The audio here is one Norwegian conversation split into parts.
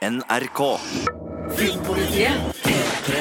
NRK. Filmpolitiet P3.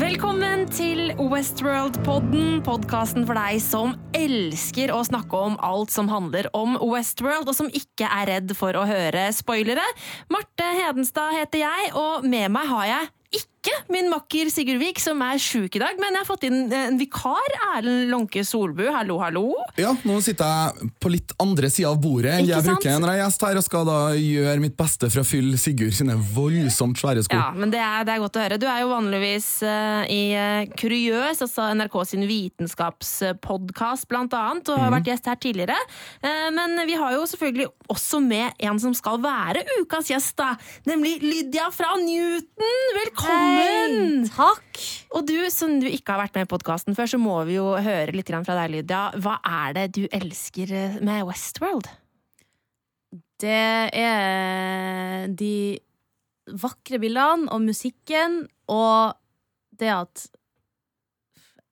Velkommen til Westworld-podden, podkasten for deg som elsker å snakke om alt som handler om Westworld, og som ikke er redd for å høre spoilere. Marte Hedenstad heter jeg, og med meg har jeg ikke min makker Sigurd Vik, som er sjuk i dag, men jeg har fått inn en vikar. Erlend Lånke Solbu, hallo, hallo. Ja, nå sitter jeg på litt andre sida av bordet enn Ikke jeg sant? bruker når jeg er gjest her, og skal da gjøre mitt beste for å fylle Sigurd sine voldsomt svære sko. Ja, men det er, det er godt å høre. Du er jo vanligvis uh, i uh, Kuriøs, altså NRK sin vitenskapspodkast blant annet, og har mm. vært gjest her tidligere. Uh, men vi har jo selvfølgelig også med en som skal være ukas gjest, da. Nemlig Lydia fra Newton! Velkommen! Takk! Og du, som du ikke har vært med i podkasten før, så må vi jo høre litt fra deg, Lydia. Hva er det du elsker eh, med Westworld? Det er de vakre bildene og musikken og det at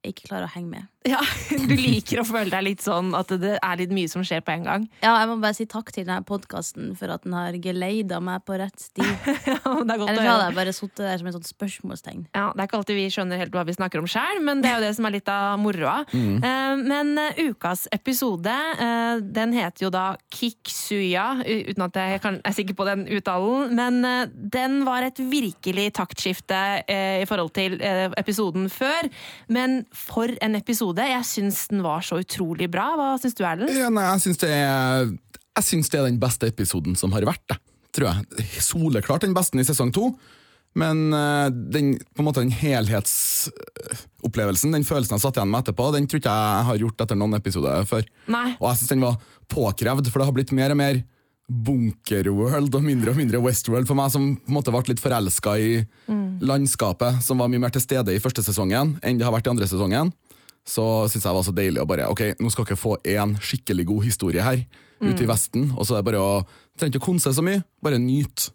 jeg ikke klarer å henge med. Ja, Du liker å føle deg litt sånn at det er litt mye som skjer på en gang? Ja, jeg må bare si takk til denne podkasten for at den har geleida meg på rett sti. Ja, det er godt å Ellers hadde jeg bare sittet der som et sånt spørsmålstegn. Ja, Det er ikke alltid vi skjønner helt hva vi snakker om sjøl, men det er jo det som er litt av moroa. Mm. Uh, Men uh, ukas episode, uh, den heter jo da Kiksuya, uten at jeg kan, er sikker på den uttalen. Men den var et virkelig taktskifte i forhold til episoden før. Men for en episode! Jeg syns den var så utrolig bra. Hva syns du, Erlend? Ja, nei, jeg syns det det er den beste episoden som har vært. Tror jeg. Soleklart den beste i sesong to. Men eh, den, på en måte den helhetsopplevelsen, den følelsen jeg satt igjen med etterpå, den tror ikke jeg har gjort etter noen episoder før. Nei. Og jeg syns den var påkrevd, for det har blitt mer og mer Bunkerworld og mindre og mindre Westworld for meg, som på en måte ble litt forelska i landskapet, som var mye mer til stede i første sesongen enn det har vært i andre sesongen. Så syns jeg det var så deilig å bare Ok, nå skal dere få én skikkelig god historie her, ute i Vesten, og så er det bare å Trenger ikke å konse så mye, bare nyt.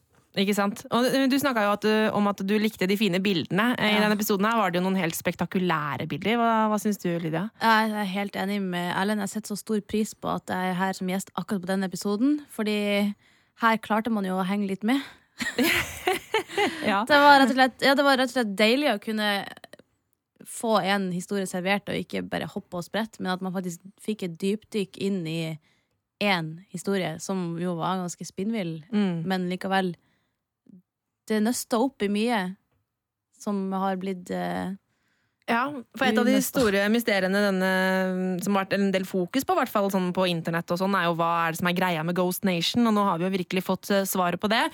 Ikke sant? Og du snakka jo at du, om at du likte de fine bildene. Eh, I Ja. denne episoden her var det jo noen helt spektakulære bilder. Hva, hva syns du, Lydia? Jeg er helt enig med Erlend. Jeg setter så stor pris på at jeg er her som gjest akkurat på denne episoden. Fordi her klarte man jo å henge litt med. Ja. Det var rett og slett, ja, det var rett og slett deilig å kunne få en historie servert, og ikke bare hoppe og sprette, men at man faktisk fikk et dypdykk inn i én historie, som jo var ganske spinnvill, Mm. men likevel Det nøsta opp i mye som har blitt eh, Ja, for et av de store mysteriene denne, som har vært en del fokus på, i hvert fall sånn på internett, og sånn, er jo hva er det som er greia med Ghost Nation, og nå har vi jo virkelig fått eh, svaret på det.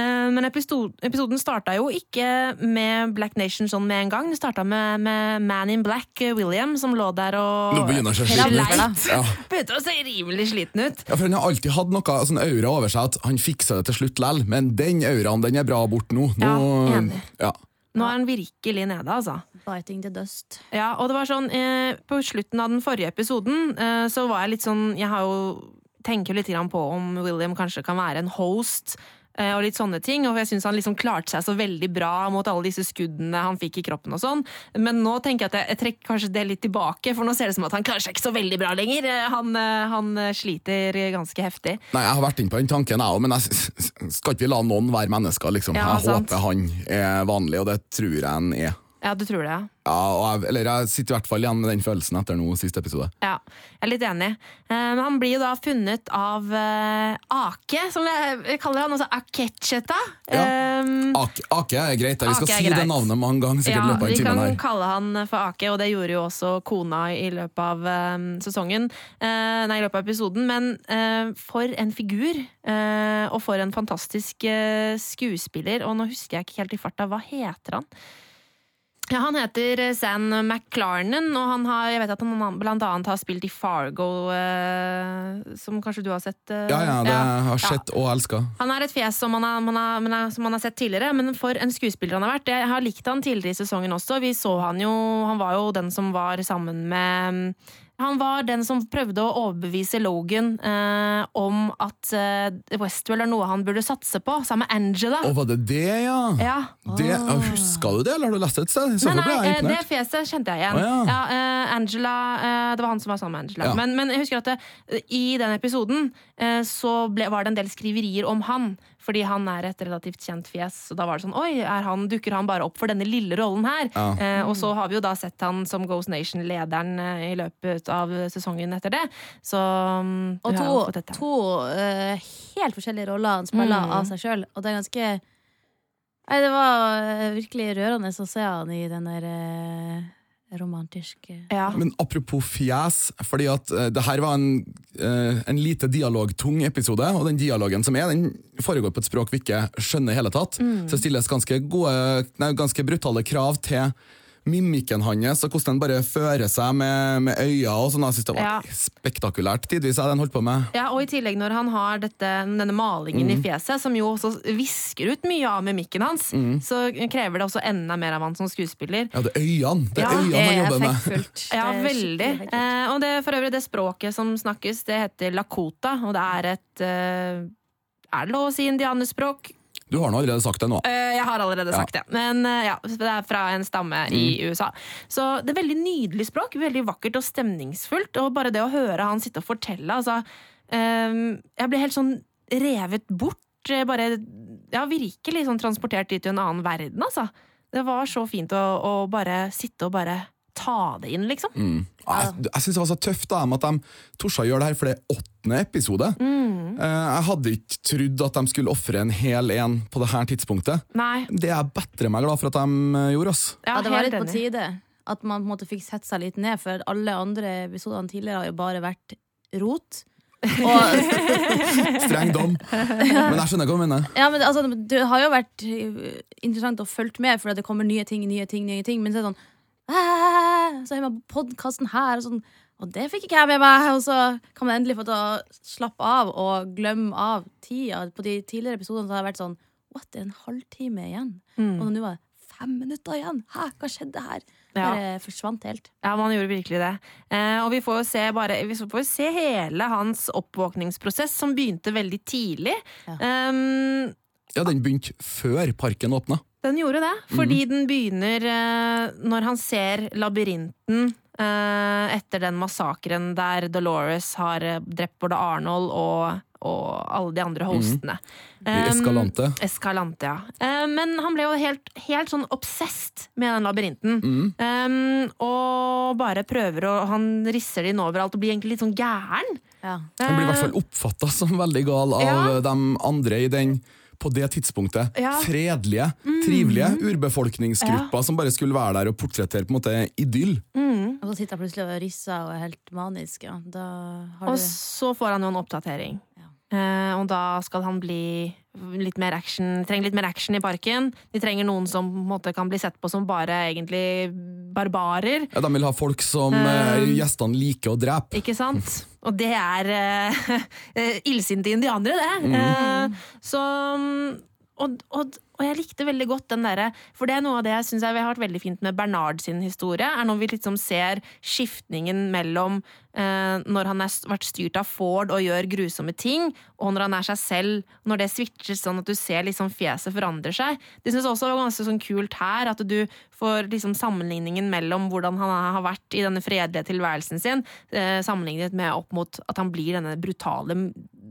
Eh, Men episoden starta jo ikke med Black Nation sånn med en gang. Det starta med, med Man in Black, eh, William, som lå der og Nå begynner han å se sliten ut. Ja. Begynte å se rimelig sliten ut. Ja, for Han har alltid hatt noe sånn aura over seg at han fikser det til slutt lell, men den auraen den er bra bort nå. nå Ja, enig. Ja. Nå er han virkelig nede, altså. biting the dust. Ja, og det var sånn, eh, på slutten av den forrige episoden, eh, så var jeg litt sånn, jeg har jo, tenker litt grann på om William kanskje kan være en host, og litt sånne ting, og jeg synes han liksom klarte seg så veldig bra mot alle disse skuddene han fikk i kroppen og sånn, men nå tenker jeg at jeg, jeg trekker kanskje det litt tilbake, for nå ser det som at han klarer seg ikke så veldig bra lenger. Eh, Han, eh, han eh, sliter ganske heftig. Nei, Jeg har vært inne på den tanken, jeg òg, men jeg skal ikke vi la noen være mennesker. liksom. Ja, jeg sant. håper han er vanlig, og det tror jeg han er. Ja, du tror det, ja. Ja, jeg, eller jeg sitter i hvert fall igjen med den følelsen etter nå siste episode. Ja, jeg er litt enig. Um, han blir jo da funnet av uh, Ake, som jeg kaller han, altså Akecheta. Ja. Eh, Ake, Ake er greit, vi skal si greit. det navnet mange ganger. sikkert ja, løpet av vi her. kan vi her. kalle han for Ake, og det gjorde jo også kona i løpet av um, sesongen. Uh, nei, i løpet av episoden. Men uh, for en figur, og for en fantastisk skuespiller. Og nå husker jeg ikke helt i farta, hva heter han? Ja, Han heter Sam San McClarnon, og han har, jeg vet at han blant annet har spilt i Fargo, eh, som kanskje du har sett? eh, Ja, ja, det har Ja. har sett og elska. Han er et fjes som man har, man har, man har, som man har sett tidligere, men for en skuespiller han har vært. Jeg har likt han tidligere i sesongen også. Vi så han jo Han var jo den som var sammen med Han var den som prøvde å overbevise Logan eh, om at eh, Westwell er noe han burde satse på, sammen med Angela. Og var det det, ja? Ja. Det, oh. Huska du det, eller har du lest det et sted? Så Nei, nei, eh, det fjeset kjente jeg igjen. Å, ja. eh, Angela eh, Det var han som var sammen med Angela. Ja. Men, men jeg husker at det, i den episoden eh, så ble, var det en del skriverier om han. Fordi han er et relativt kjent fjes. og da var det sånn Oi, er han, dukker han bare opp for denne lille rollen her? Ja. Eh, og så har vi jo da sett han som Ghost Nation-lederen eh, i løpet av sesongen etter det. Så mm, Og to, fått dette. to uh, helt forskjellige roller han spiller Mm. av seg sjøl, og det er ganske Nei, det var eh, virkelig rørende å se han i den der eh, romantiske Ja. Men apropos fjes, fordi at uh, det her var en, uh, en lite dialogtung episode, og den dialogen som er, den foregår på et språk vi ikke skjønner i hele tatt. Mm. Så det stilles ganske, gode, nei, ganske brutale krav til mimikken hans, og hvordan han bare fører seg med, med øya og sånn. Jeg synes det var Ja. spektakulært tidvis, jeg, den holdt på med. Ja, og i tillegg når han har dette, denne malingen Mm. i fjeset, som jo også visker ut mye av mimikken hans, Mm. så krever det også enda mer av han som skuespiller. Ja, det er øynene, det er Ja, øynene han er jobber med. effektfullt. Ja, er veldig. Eh, og det, for øvrig, det språket som snakkes, det heter lakota, og det er et eh, Er det lov å si indianerspråk? Du har nå allerede sagt det nå. Eh, jeg har allerede sagt det. Men eh, ja, det er fra en stamme i USA. Så det er veldig nydelig språk. Veldig vakkert og stemningsfullt. Og bare det å høre han sitte og fortelle, altså eh, Jeg ble helt sånn revet bort. eh, Bare Ja, virkelig sånn transportert dit til en annen verden, altså. Det var så fint å, å bare sitte og bare ta det inn, liksom. Mm. Jeg, jeg synes det var så tøft da, at de torde å gjøre det her, for det er åttende episode. Mm. Eh, Jeg hadde ikke trodd at de skulle ofre en hel en på det her tidspunktet. Nei. Det er jeg bedre meg glad for at de eh, gjorde. oss. Ja, det var litt på tide at man på en måte fikk sette seg litt ned, for alle andre episodene tidligere har jo bare vært rot. Og, Streng dom. Men jeg skjønner hva du mener. ja, men altså, det har jo vært eh, interessant å følge med, for det kommer nye ting, nye ting, nye ting. Men så er det sånn «Æ, Så har man podkasten her, og sånn. Og det fikk ikke jeg med meg. Og så kan man endelig få til å slappe av og glemme av tida. På de tidligere episodene så har det vært sånn What, det er en halvtime igjen? Mm. Og nå var det fem minutter igjen! Hæ, hva skjedde her? Ja. Bare forsvant helt. Ja, man gjorde virkelig det. Eh, og vi får jo se, bare, vi får se hele hans oppvåkningsprosess, som begynte veldig tidlig. Ja. Um, Ja, Den begynte før parken åpna. den gjorde det, fordi den begynner eh, når han ser labyrinten etter den massakren der Dolores har eh, drept både Arnold og, og alle de andre hostene. I Um, Escalante. Escalante, ja. Eh, men han ble jo helt, helt sånn obsessed med den labyrinten. Mm. Um, og bare prøver å Han risser det inn overalt og blir egentlig litt sånn gæren. Ja. Han blir i hvert fall oppfatta som veldig gal av Ja. de andre i den på det tidspunktet Ja. fredelige, trivelige urbefolkningsgruppa som bare skulle være der og portrettere på en måte idyll. Mm. Og så sitter han plutselig og risser og er helt manisk. Ja. Da har Og du så får han jo en oppdatering. Ja. Eh, og da skal han bli litt mer action Trenger litt mer action i parken. De trenger noen som på en måte kan bli sett på som bare egentlig barbarer. Ja, de vil ha folk som eh, Um. gjestene liker å drepe. Ikke sant? Og det er uh, illsinte indianere, det. Eh, så og, og, og jeg likte veldig godt den derre For det er noe av det jeg syns har vært veldig fint med Bernard sin historie, er når vi liksom ser skiftningen mellom eh, når han har vært styrt av Ford og gjør grusomme ting, og når han er seg selv, når det switcher sånn at du ser liksom fjeset forandrer seg. Det syns jeg også var ganske sånn kult her, at du får liksom sammenligningen mellom hvordan han har vært i denne fredelige tilværelsen sin, eh, sammenlignet med opp mot at han blir denne brutale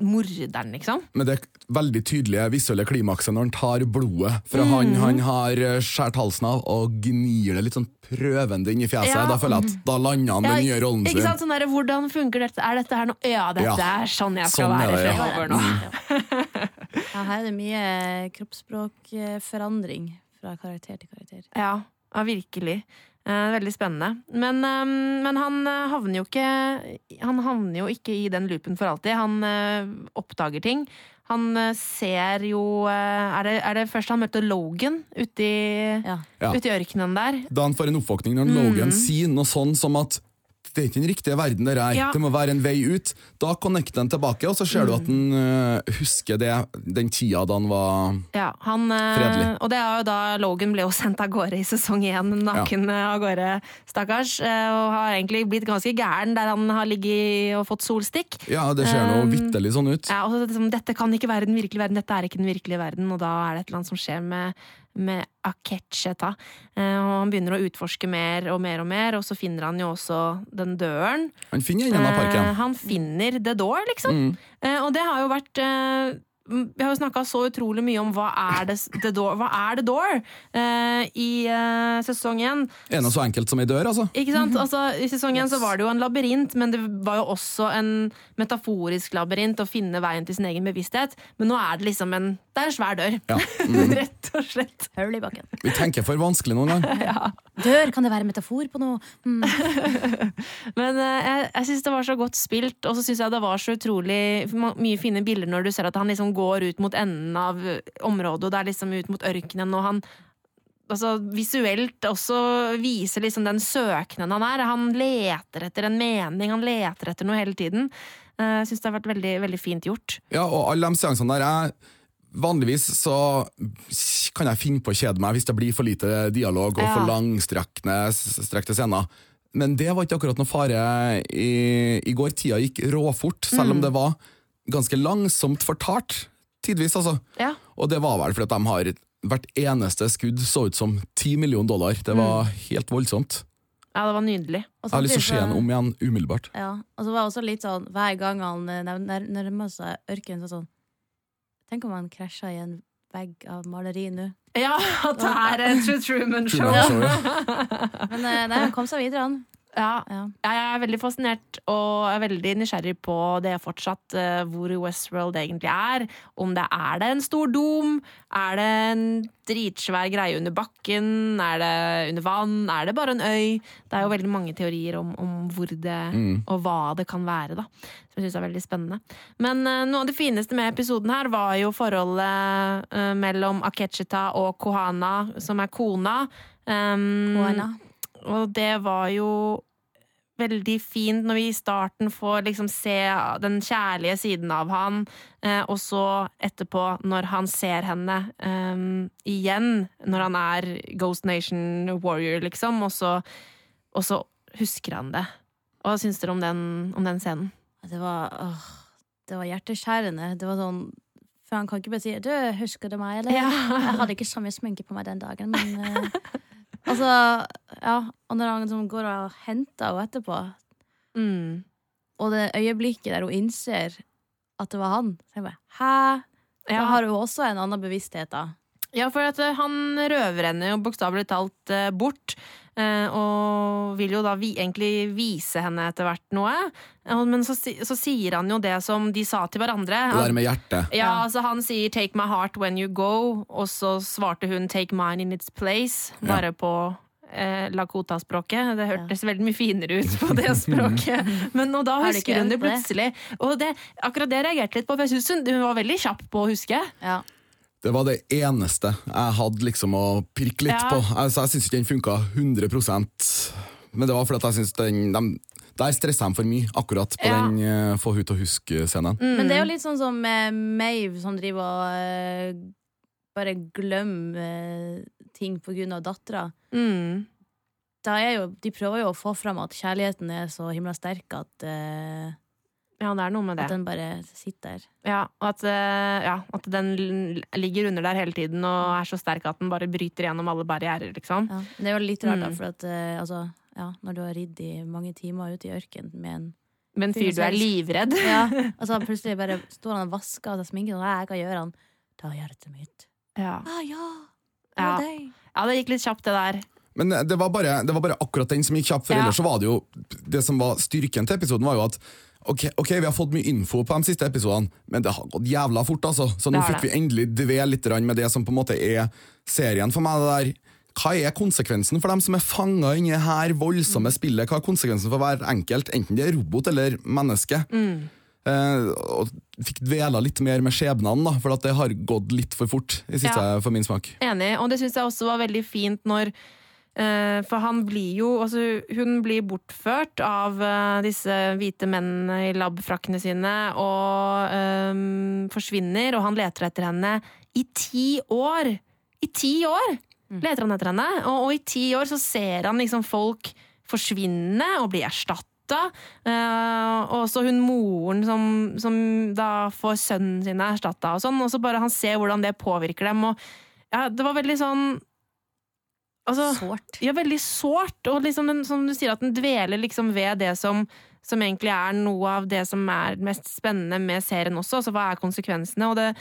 morderen, liksom. Men det er veldig tydelige visuelle klimakset når han tar blodet fra han han har eh, skåret halsen av, og gnir det litt sånn prøvende inn i fjeset. Ja. Da føler jeg at da lander han den nye rollen ikke sant? Sånn der, hvordan funker dette? Er dette her noe Ja, dette Ja. er sånn jeg skal Sånn være det, ja. fremover nå. Ja, her er det mye kroppsspråkforandring fra karakter til karakter. Ja, ja virkelig. Eh, veldig spennende. Men, eh, men han eh, havner jo ikke Han havner jo ikke i den loopen for alltid. Han eh, oppdager ting. Han eh, ser jo eh, er, det, er det først han møter Logan ute i, Ja. Ja. ute i ørkenen der? Da han får en oppvåkning når Mm. Logan sier noe sånn som at det er ikke den riktige verden det er. Ja. Det må være en vei ut. Da connecter han tilbake, og så ser du at han øh, husker det, den tida da han var Ja, han, eh, Fredelig. Og det er jo da Logan ble jo sendt av gårde i sesong én, naken ja. av gårde, stakkars. eh, Og har egentlig blitt ganske gæren der han har ligget og fått solstikk. Ja, det ser Um, vitterlig sånn ut. Ja, og så liksom, Dette kan ikke være den virkelige verden, dette er ikke den virkelige verden, og da er det et eller annet som skjer med, med Akecheta. Eh, og han begynner å utforske mer og mer og mer, og så finner han jo også den døren. Han finner Eh, parken. han finner The Door, liksom. Mm. Eh, og det har jo vært Vi har jo snakka så utrolig mye om hva er det, the door, hva er The Door uh, i uh, sesong én. Er det så enkelt som ei dør, altså? Ikke sant? Altså, I sesong én så var det jo en labyrint, men det var jo også en metaforisk labyrint å finne veien til sin egen bevissthet. Men nå er det liksom en Det er en svær dør. Ja. Rett og slett. Hull i bakken. Vi tenker for vanskelig noen gang. Dør, kan det være metafor på noe? Mm. Men uh, jeg, jeg syns det var så godt spilt, og så syns jeg det var så utrolig mye fine bilder når du ser at han liksom går ut mot enden av området, og det er liksom ut mot ørkenen, og han altså, visuelt også viser liksom den søknaden han er. Han leter etter en mening, han leter etter noe hele tiden. Eh, Jeg syns det har vært veldig, veldig fint gjort. Ja, og alle de seansene der jeg, Vanligvis så kan jeg finne på å kjede meg hvis det blir for lite dialog og Ja. for langstrekte scener. Men det var ikke akkurat noe fare i, i går. Tida gikk råfort, selv om det var ganske langsomt fortalt. Tidvis, altså. Ja. Og det var vel fordi at de har Hvert eneste skudd så ut som ti millioner dollar. Det var helt voldsomt. ja, det var nydelig. Jeg har lyst til å se den om igjen umiddelbart. Ja, og så var det også litt sånn Hver gang han eh, nær- nær- nærmer seg ørkenen, så sånn Tenk om han krasja i en vegg av maleri nå. Ja, at det er et True Truman-show. Truman Show, ja. Men eh, nei, han kom seg videre, han. Ja, Ja. Jeg er veldig fascinert og er veldig nysgjerrig på det fortsatt, eh, hvor Westworld egentlig er. Om det er det en stor dom? Er det en dritsvær greie under bakken? Er det under vann? Er det bare en øy? Det er jo veldig mange teorier om, om hvor det og hva det kan være, da. Som jeg syns er veldig spennende. Men uh, noe av det fineste med episoden her var jo forholdet uh, mellom Akechita og Kohana, som er kona. Um, Koana. Og det var jo veldig fint når vi i starten får liksom se den kjærlige siden av han, eh, og så etterpå, når han ser henne um, igjen, når han er Ghost Nation Warrior, liksom, og så, og så husker han det. Hva syns dere om den, om den scenen? Det var, åh, det var hjerteskjærende. Det var sånn For han kan ikke bare si 'Du, husker du meg?' Eller? Ja. Jeg hadde ikke så mye sminke på meg den dagen, men eh, Altså, ja. Og når han liksom går og henter henne etterpå, Mm. og det øyeblikket der hun innser at det var han, så jeg bare Hæ? Da Ja. har hun også en annen bevissthet, da. Ja, for at eh, han røver henne jo bokstavelig talt eh, bort. eh, Og vil jo da vi, egentlig vise henne etter hvert noe. Men så, så sier han jo det som de sa til hverandre. Det der med hjertet. Ja, altså Han sier 'take my heart when you go', og så svarte hun 'take mine in its place', bare på eh, Lakota-språket. Det hørtes veldig mye finere ut på det språket. Men og da husker hun det? plutselig. Og det, akkurat det reagerte litt på, for jeg syns hun, hun var veldig kjapp på å huske. Ja. Det var det eneste jeg hadde liksom å pirke litt Ja. på. Altså, jeg syns ikke den funka 100% men det var fordi at jeg syns den de, Der stressa de for mye, akkurat på Ja. den uh, få hun til å huske-scenen. Men det er jo litt sånn som uh, Mave, som driver og uh, bare glemmer uh, ting på grunn av dattera. Mm. Da er jo, de prøver jo å få fram at kjærligheten er så himla sterk at, eh, Ja, det er noe med det. at den bare sitter der. Ja, og at, eh, ja, at den ligger under der hele tiden og er så sterk at den bare bryter gjennom alle barrierer, liksom. Ja. Det er jo litt rart, da, Mm. for at eh, altså, ja, når du har ridd i mange timer ute i ørkenen med en Med en fyr du er livredd. Ja, Og så plutselig bare står han og vasker av seg sminken, og jeg kan gjøre han Ta hjertet mitt. Ja. Ah, ja, Ja. ja, det gikk litt kjapt, det der. Men det var, bare, det var bare akkurat den som gikk kjapt, for Ja. ellers så var det jo Det som var styrken til episoden, var jo at Ok, ok, vi har fått mye info på de siste episodene, men det har gått jævla fort, altså. Så nå fikk vi endelig dvele litt med det som på en måte er serien for meg. det der hva er konsekvensen for dem som er fanga inni det her voldsomme spillet? Hva er konsekvensen for hver enkelt, enten det er robot eller menneske? Eh, og fikk dvela litt mer med skjebnene, da, for at det har gått litt for fort i siste Ja. for min smak. Enig. Og det syns jeg også var veldig fint når for han blir jo altså, Hun blir bortført av eh, disse hvite mennene i labfrakkene sine og eh, forsvinner, og han leter etter henne i ti år! I ti år leter han etter henne, og, og i ti år så ser han liksom folk forsvinne og bli erstatta. Uh, og så hun moren som, som da får sønnen sin erstatta og sånn, og så bare han ser hvordan det påvirker dem. Og ja, det var veldig sånn altså, Sårt. ja, veldig sårt, og liksom den, som du sier, at den dveler liksom ved det som, som egentlig er noe av det som er mest spennende med serien også, altså hva er konsekvensene, og det,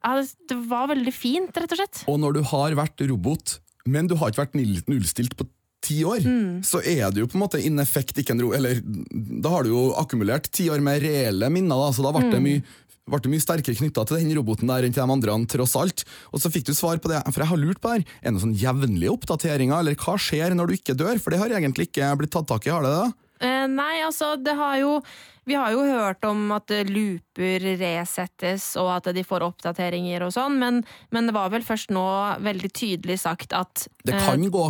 ja, det, det var veldig fint, rett og slett. Og når du har vært robot, men du har ikke vært nullstilt på ti år, så er det jo på en måte in effekt ikke en ro... Eller da har du jo akkumulert ti år med reelle minner, da, så da ble det mye ble du mye sterkere knytta til den roboten der enn til de andre, tross alt. Og så fikk du svar på det, for jeg har lurt på det her. Er det noen sånn jevnlige oppdateringer, eller hva skjer når du ikke dør? For det har egentlig ikke blitt tatt tak i, har det det? Eh, nei, altså, det har jo Vi har jo hørt om at looper resettes, og at de får oppdateringer og sånn, men, men det var vel først nå veldig tydelig sagt at Det eh, kan gå.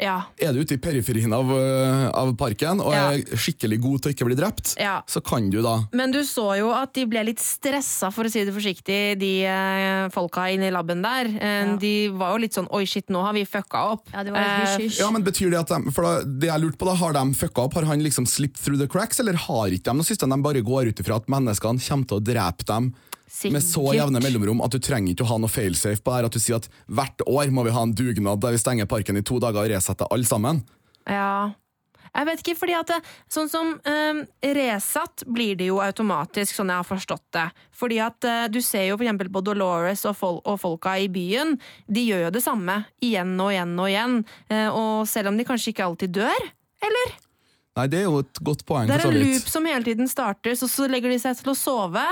Ja. Er du ute i periferien av, øh, av parken og Ja. er skikkelig god til å ikke bli drept, Ja. så kan du da Men du så jo at de ble litt stressa, for å si det forsiktig, de eh, folka inne i laben der. Eh, Ja. De var jo litt sånn 'oi, shit, nå har vi fucka opp'. Ja, det var litt Eh. Ja, men betyr det at de, for da, det jeg lurte på da, Har de fucka opp? Har han liksom slipped through the cracks, eller har ikke de noe system? De bare går ut ifra at menneskene kommer til å drepe dem med så jevne mellomrom at du trenger ikke å ha noe failsafe på her, at du sier at hvert år må vi ha en dugnad der vi stenger parken i to dager og resetter alle sammen. Ja. Jeg vet ikke, fordi at det, sånn som eh, Resatt blir det jo automatisk, sånn jeg har forstått det. Fordi at eh, du ser jo eksempel på Dolores og, fol og folka i byen, de gjør jo det samme igjen og igjen og igjen. Eh, og selv om de kanskje ikke alltid dør, eller? Nei, det er jo et godt poeng. Det er en loop som hele tiden starter, så, så legger de seg til å sove.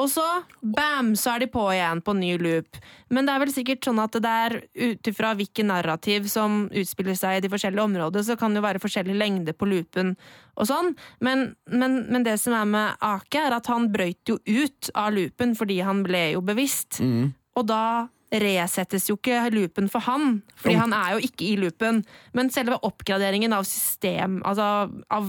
Og så bam, så er de på igjen på ny loop. Men det er vel sikkert sånn at det er ut ifra hvilken narrativ som utspiller seg i de forskjellige områdene, så kan det jo være forskjellig lengde på loopen og sånn. Men, men, men det som er med Ake, er at han brøyt jo ut av loopen fordi han ble jo bevisst. Mm. Og da resettes jo ikke loopen for han, fordi han er jo ikke i loopen. Men selve oppgraderingen av system, altså av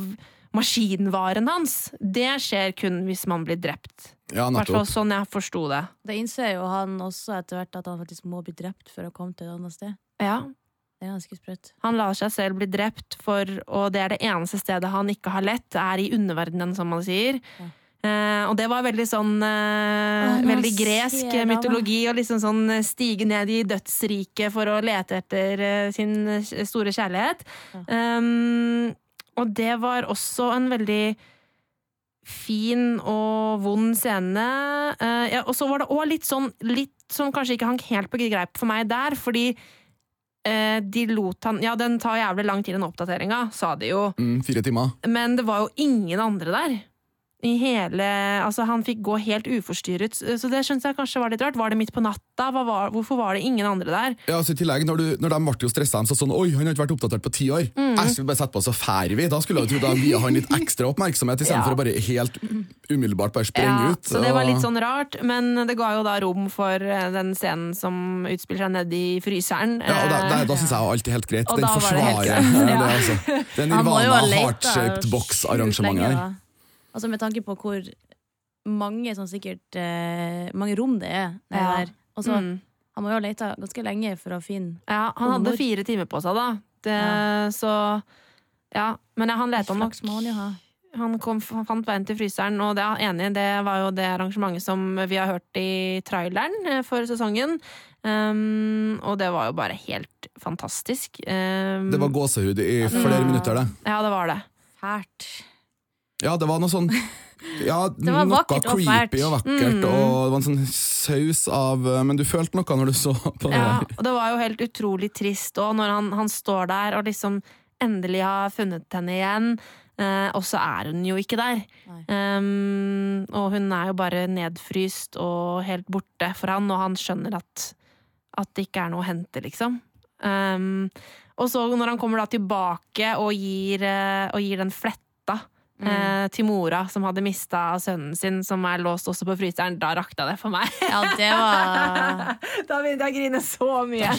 maskinvaren hans, det skjer kun hvis man blir drept. Ja, nettopp. sånn jeg forsto det. Da innser jo han også etter hvert at han faktisk må bli drept for å komme til et annet sted. Ja, Det er ganske sprøtt. Han lar seg selv bli drept, for, og det er det eneste stedet han ikke har lett, er i underverdenen, som man sier. Ja. Eh, og det var veldig sånn eh, Å, Veldig gresk det, mytologi, og liksom sånn eh, stige ned i dødsriket for å lete etter eh, sin store kjærlighet. Um, og det var også en veldig fin og vond scene. Uh, ja, og så var det òg litt sånn litt som kanskje ikke hang helt på greip for meg der, fordi uh, de lot han Ja, den tar jævlig lang tid, den oppdateringa, sa de jo, Mm, fire timer. men det var jo ingen andre der. I hele Altså, han fikk gå helt uforstyrret, så det syns jeg kanskje var litt rart. Var det midt på natta? Var, hvorfor var det ingen andre der? Ja, altså i tillegg, når, du, når de ble stressa, de sa sånn Oi, han har ikke vært oppdatert på ti år. Mm. Jeg skulle bare sette på, så fær vi. Da skulle jeg jo tro da via han litt ekstra oppmerksomhet, istedenfor Ja. for å bare helt umiddelbart bare sprenge ut. så det var litt sånn rart, men det ga jo da rom for eh, den scenen som utspiller seg nedi fryseren. Ja, og da, da, Eh, da syns jeg alt er helt greit. Og Den forsvarer det greit. eh, Ja. det, altså. Det Han Nirvana heart-shaped box-arrangementet her. Altså Med tanke på hvor mange sånn sikkert eh, mange rom det er Ja. der. Og så mm. Han må jo ha leita ganske lenge for å finne Ja, han hadde fire timer på seg, da. Det, Ja. Så Ja. Men ja, han leta nok. Må han jo ha. Han, kom, han fant veien til fryseren, og det, enig, det var jo det arrangementet som vi har hørt i traileren eh, for sesongen. Um, og det var jo bare helt fantastisk. Um, Det var gåsehud i flere Ja. minutter, det. Ja, det var det. Fælt. Ja, det var noe sånn ja, var noe vakkert og fælt. og vakkert, Mm. og det var en sånn saus av eh, Men du følte noe når du så på det. Ja, og det var jo helt utrolig trist òg, når han, han står der og liksom endelig har funnet henne igjen. Eh, og så er hun jo ikke der. Um, og hun er jo bare nedfryst og helt borte for han, og han skjønner at, at det ikke er noe å hente, liksom. Um, og så når han kommer da tilbake og gir, eh, og gir den fletta eh, til mora som hadde mista sønnen sin, som er låst også på fryseren, da rakna det for meg. Ja, det var da begynte jeg å grine så mye.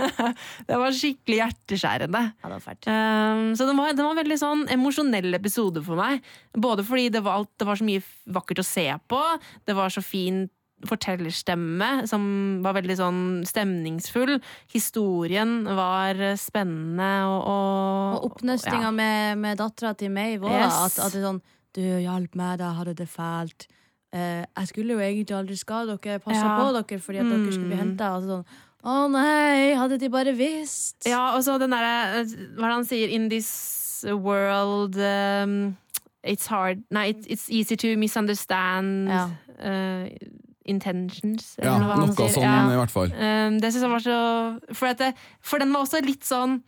Det var skikkelig hjerteskjærende. Ja, det var fælt. Um, så det var, det var en veldig sånn emosjonell episode for meg. Både fordi det var, alt, det var så mye vakkert å se på, det var så fin fortellerstemme som var veldig sånn stemningsfull. Historien var spennende og Og, Og oppnøstinga ja. med, med dattera til meg òg. Yes. At, at det er sånn Du, hjalp meg, da hadde det fælt. Eh, jeg skulle jo egentlig aldri skade dere, passe Ja. på dere fordi at dere skulle bli Mm. henta. Altså sånn, Å nei, hadde de bare visst! Ja, og så den derre Hva er det han sier? In this world um, It's hard Nei, it, it's easy to misunderstand Ja. uh, intentions. Ja, eller noe sånn Ja. i hvert fall. Um, det synes jeg var så for, at det, for den var også litt sånn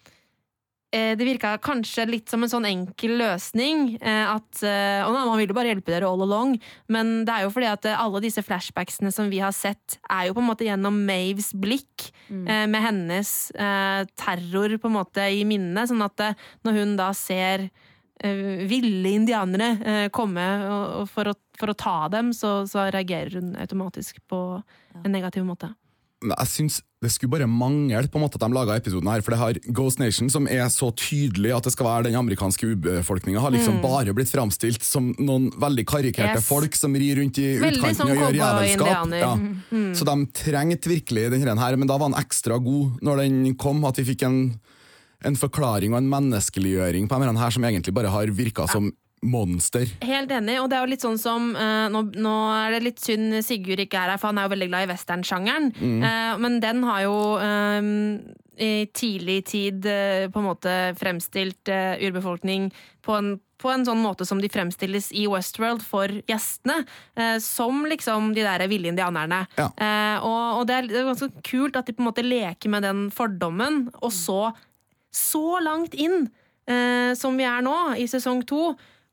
eh, Det virka kanskje litt som en sånn enkel løsning. Eh, at eh, nei, man vil jo bare hjelpe dere all along. Men det er jo fordi at alle disse flashbacksene som vi har sett, er jo på en måte gjennom Maves blikk. Mm. Eh, med hennes eh, terror på en måte i minnet. Sånn at når hun da ser ville indianere eh, komme og, for, å, for å ta dem, så, så reagerer hun automatisk på en negativ måte. Jeg synes det skulle bare mangle på en måte at de laga episoden her, for det har Ghost Nation, som er så tydelig at det skal være den amerikanske urbefolkninga, har liksom bare blitt framstilt som noen veldig karikerte Mm. Yes. folk som rir rundt i utkanten sånn og gjør jævelskap. Ja. Mm. Så de trengte virkelig denne her, men da var den ekstra god når den kom, at vi fikk en, en forklaring og en menneskeliggjøring på den her som egentlig bare har virka som monster. Helt enig, og det er jo litt sånn som uh, nå, nå er det litt synd Sigurd ikke er her, for han er jo veldig glad i westernsjangeren. Eh, men den har jo eh, i tidlig tid uh, på en måte fremstilt urbefolkning på en, på en sånn måte som de fremstilles i Westworld for gjestene. som liksom de der ville indianerne. Ja. Og, og det er ganske kult at de på en måte leker med den fordommen, og så, så langt inn eh, som vi er nå, i sesong to,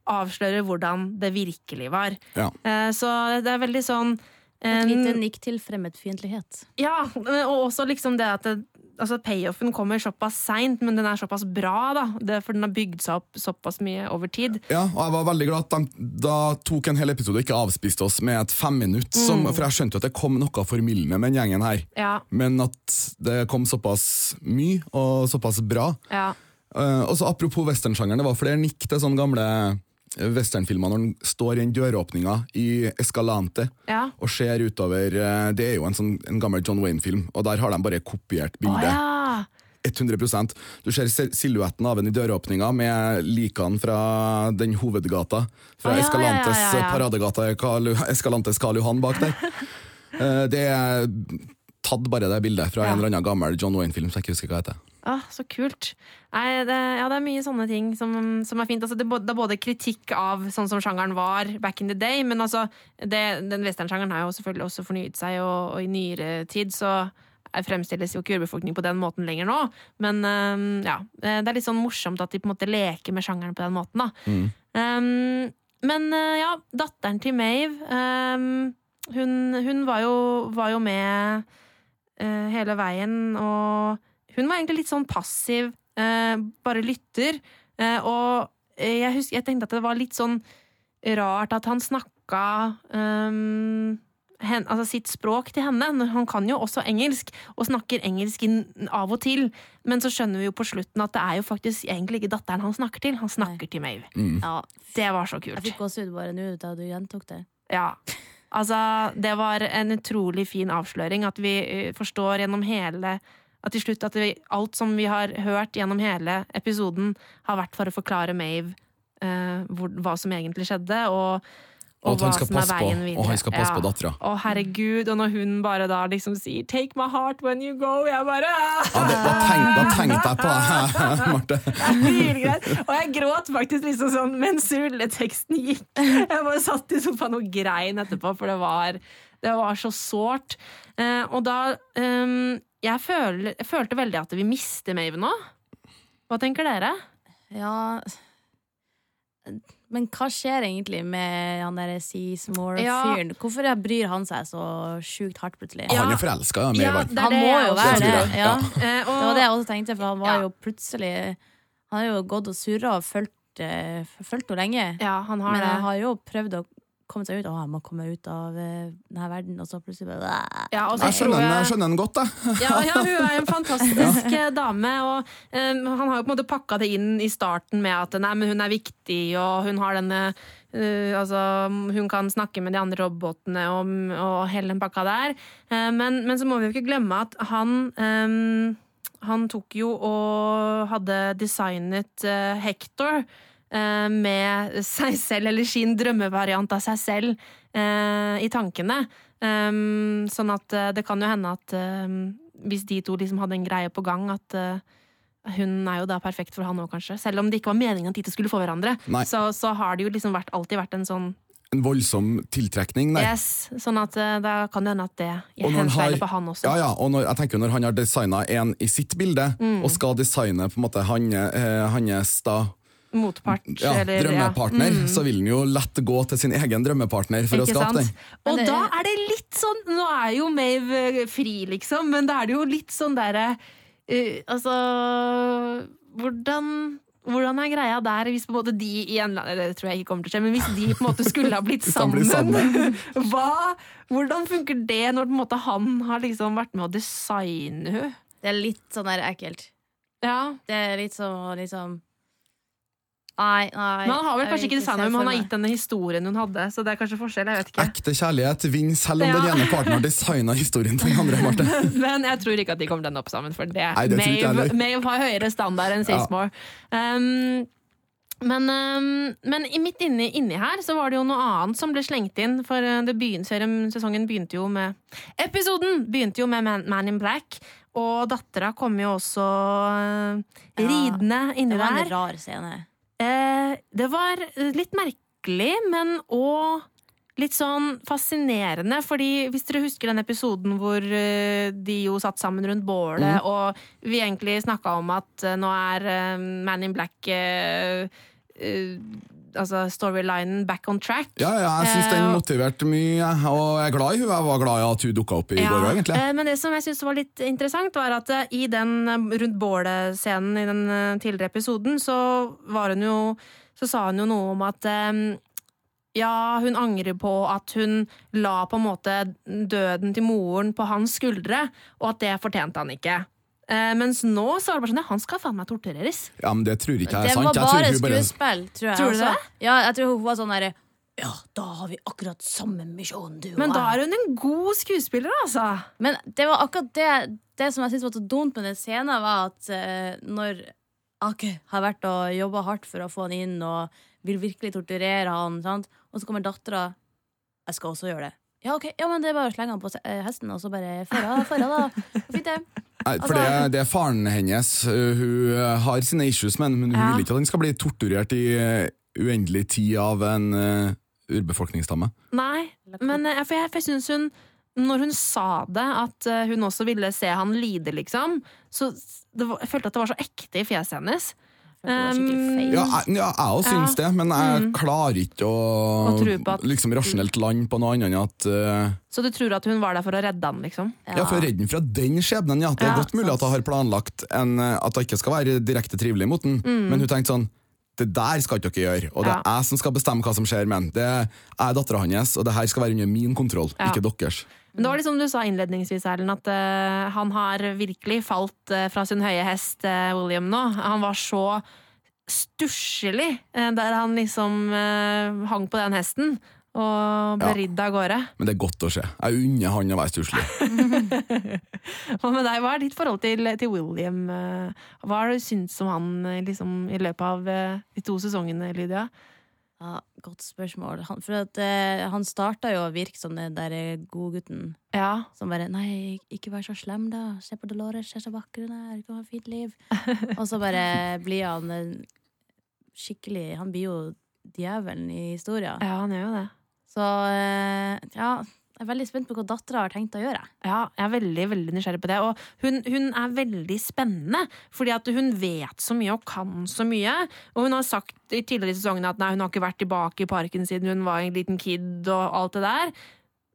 avslører hvordan det virkelig var. Ja. Eh, så det er veldig sånn Et lite nikk til fremmedfiendtlighet. Ja, og også liksom det at det, altså payoffen kommer såpass seint, men den er såpass bra, da. Det, for den har bygd seg opp såpass mye over tid. Ja, og jeg var veldig glad at de da tok en hel episode og ikke avspiste oss med et femminutt, som- for jeg skjønte jo at det kom noe formildende med den gjengen her. Ja, Men at det kom såpass mye og såpass bra. ja. Uh, og så Apropos westernsjangeren, det var flere nikk til sånne gamle westernfilmer når den står i en døråpninga i Escalante ja. og ser utover eh, Det er jo en, sånn, en gammel John Wayne-film, og der har de bare kopiert bildet. ja! 100% Du ser sil- silhuetten av ham i døråpninga med likene fra den hovedgata. Fra Å, ja, Escalantes paradegata Karl, Escalantes Karl Johan bak der. Eh, det er tatt bare det bildet fra en eller annen gammel John Wayne-film som jeg ikke husker hva heter. Ah, så kult. Nei, det, ja, det er mye sånne ting som, som er fint. Altså, det, er både, det er både kritikk av sånn som sjangeren var back in the day, men altså, det, den westernsjangeren har jo selvfølgelig også fornyet seg, og, og i nyere tid så fremstilles jo ikke urbefolkning på den måten lenger nå. Men um, ja, det er litt sånn morsomt at de på en måte leker med sjangeren på den måten, da. Mm. Um, men øh, ja, datteren til Mave um, hun, hun var, jo, var jo med uh, hele veien, og hun var egentlig litt sånn passiv, øh, bare lytter. øh, og jeg, husker, jeg tenkte at det var litt sånn rart at han snakka um, hen, altså sitt språk til henne. Han kan jo også engelsk, og snakker engelsk inn, av og til. Men så skjønner vi jo på slutten at det er jo faktisk egentlig ikke datteren han snakker til. Han snakker til Maeve. Mm. Ja, Det var så kult. jeg fikk gåsehud bare nå da du gjentok det. Ja. Altså, det var en utrolig fin avsløring at vi eh, forstår gjennom hele At til slutt at vi, alt som vi har hørt gjennom hele episoden, har vært for å forklare Mave eh, hvor, hva som egentlig skjedde, og, Og at hva som er veien videre. og han skal passe på dattera. Å, herregud. Og når hun bare da liksom sier 'take my heart when you go', jeg bare Ja, det, da, tenk, da tenkte jeg på det, Marte. Hylgreit. Og jeg gråt faktisk liksom sånn mens rulleteksten gikk. Jeg bare satt i sofaen og grein etterpå, for det var, det var så sårt. Eh, og da ehm, jeg, føl, jeg følte veldig at vi mister Mave nå. Hva tenker dere? Ja Men hva skjer egentlig med han derre Ja. Seasmore-fyren? Hvorfor bryr han seg så sjukt hardt plutselig? Ja. Han er forelska ja, Ja, er Han må jo være det. det. Ja. Ja. Eh, og, Det var det jeg også tenkte, for han var jo plutselig Han har jo gått og surra og fulgt uh, fulgt henne lenge. Ja, han har Men det. han har jo prøvd å komme seg ut. Å, han må komme ut av eh, denne verden, og så plutselig bare Ja, så Jeg skjønner den, jeg- jeg skjønner den godt, da. Ja, ja, hun er en fantastisk eh, dame. Og um, han har jo på en måte pakka det inn i starten med at nei, men hun er viktig, og hun har denne Uh, altså, hun kan snakke med de andre robotene og, og hele den pakka der. Uh, men, men så må vi jo ikke glemme at han um, Han tok jo og hadde designet uh, Hector med seg selv, eller sin drømmevariant av seg selv, eh, i tankene. Um, sånn at eh, det kan jo hende at hvis de to liksom hadde en greie på gang, at eh, hun er jo da perfekt for han òg, kanskje. Selv om det ikke var meningen at de to skulle få hverandre, så, så har det jo liksom vært, alltid vært en sånn En voldsom tiltrekning der. yes. Sånn at eh, da kan det hende at det henspeiler på han også. Ja, ja, og når, jeg tenker når han har designa en i sitt bilde, Mm. og skal designe på en måte han, eh, hans da, Motpart, ja, eller drømmepartner, ja. Mm. så vil den jo lett gå til sin egen drømmepartner for Ikke å skape sant? den. Og det- da er det litt sånn Nå er jo Mave eh, fri, liksom, men da er det jo litt sånn derre uh, Altså Hvordan hvordan er greia der hvis på en måte de i en, eller Det tror jeg ikke kommer til å skje, men hvis de på en måte skulle ha blitt sammen, hva, hvordan funker det når på en måte han har liksom vært med å designe henne? Det er litt sånn der ekkelt. Ja. Det er litt sånn liksom Nei, nei. Men han har vel kanskje ikke designa henne, men han har gitt henne historien hun hadde. Så det er kanskje forskjell. jeg vet ikke Ekte kjærlighet vinner selv om Ja. den ene parten har designa historien til den andre. Marte. Men jeg tror ikke at de kommer til å ende opp sammen, for det, Nei, det tror ikke jeg Maeve. Maeve har høyere standard enn Sismore. Um, men, um, men i midt inni, inni her så var det jo noe annet som ble slengt inn. For uh, det begyn- sesongen begynte jo med Episoden begynte jo med Man, Man in Black. Og dattera kom jo også uh, Ja, ridende inni Det var en rar scene. Eh, det var litt merkelig, men òg litt sånn fascinerende. Fordi hvis dere husker den episoden hvor eh, de jo satt sammen rundt bålet, og vi egentlig snakka om at eh, nå er Man in Black eh, Altså storylinen back on track. Ja, ja, jeg syns den Eh, motiverte mye, og jeg er glad i hun. Jeg var glad i at hun dukka opp i Ja, går òg, egentlig. eh, Men det som jeg synes var litt interessant, var at eh, i den rundt bålet-scenen i den tidligere episoden, så var hun jo Så sa hun jo noe om at ja, hun angrer på at hun la på en måte døden til moren på hans skuldre, og at det fortjente han ikke. Eh, mens nå så var det bare sånn ja, han skal faen meg tortureres. Ja, men det tror ikke jeg er sant. Det var bare skuespill, tror jeg. Tror du det? Ja, jeg tror hun var sånn derre Ja, da har vi akkurat samme misjon, du og Men da er hun en god skuespiller, altså. Men det var akkurat det, det som jeg syntes var så dumt med den scenen, var at uh, når Ake har vært og jobba hardt for å få han inn og vil virkelig torturere han, sant? og så kommer dattera Jeg skal også gjøre det. Ja, ok, ja, men det er bare å slenge han på eh, hesten, og så bare Føra, føra, da. Fint, det. Nei, for det, det er faren hennes. Hun uh, har sine issues, men, men hun Ja. vil ikke at han skal bli torturert i uh, uendelig tid av en uh, urbefolkningsstamme. Nei, men eh, for jeg, for jeg syns hun Når hun sa det, at eh, hun også ville se han lide, liksom, så det var, jeg følte at det var så ekte i fjeset hennes. Um. Ja, jeg, ja, jeg syns det, men jeg klarer ikke å, Å at- liksom rasjonelt lande på noe annet enn at uh, Så du tror at hun var der for å redde han, liksom? Ja, for å redde den fra den skjebnen, ja. Det er Ja, godt mulig at hun har planlagt en, uh, at hun ikke skal være direkte trivelig mot den, men hun tenkte sånn det der skal ikke dere gjøre, og det er Mm. Jeg som skal bestemme hva som skjer med den. Det er dattera hans, og det her skal være under min kontroll, Ja. ikke deres. Men det var liksom du sa innledningsvis, Erlend, at uh, han har virkelig falt uh, fra sin høye hest, uh, William, nå. Han var så stusslig der han liksom hang på den hesten og ble Ja. ridd av gårde. Men det er godt å se. Jeg unner han å være stusslig. Hva med deg? Hva er ditt forhold til, til William? Hva har du syntes om han liksom, i løpet av de to sesongene, Lydia? Ja, godt spørsmål. Han, for at, eh, han starta jo å virke som den der godgutten Ja. som bare 'Nei, ikke vær så slem, da. Se på Dolores, se så vakker hun er. Hun har et fint liv.' Og så bare blir han skikkelig Han blir jo djevelen i historien. ja, han gjør jo det. Så eh, ja, jeg er veldig spent på hva dattera har tenkt å gjøre. Ja, jeg er veldig veldig nysgjerrig på det. Og hun, hun er veldig spennende, fordi at hun vet så mye og kan så mye. Og hun har sagt i tidligere i sesongen at nei, hun har ikke vært tilbake i parken siden hun var en liten kid og alt det der.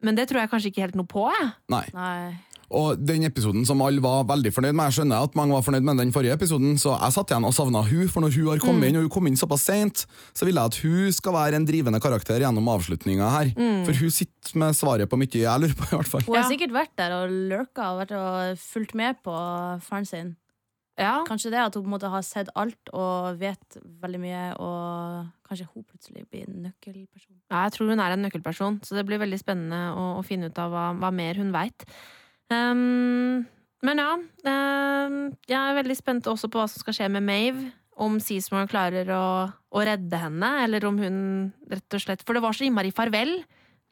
Men det tror jeg kanskje ikke helt noe på. Jeg. Nei. Nei. Og den episoden som alle var veldig fornøyd med, jeg skjønner at mange var fornøyd med den forrige episoden, så jeg satt igjen og savna hun, for når hun har kommet inn, og hun kom inn såpass seint, så vil jeg at hun skal være en drivende karakter gjennom avslutninga her. For hun sitter med svaret på mye jeg lurer på, i hvert fall. Hun har Ja. sikkert vært der og lurka og, og fulgt med på faren sin. Ja. Kanskje det at hun på en måte har sett alt og vet veldig mye, og kanskje hun plutselig blir en nøkkelperson. Ja, jeg tror hun er en nøkkelperson, så det blir veldig spennende å, å finne ut av hva, hva mer hun veit. Men ja, Um, jeg er veldig spent også på hva som skal skje med Mave. Om Seasmore klarer å, å redde henne, eller om hun rett og slett For det var så innmari farvel.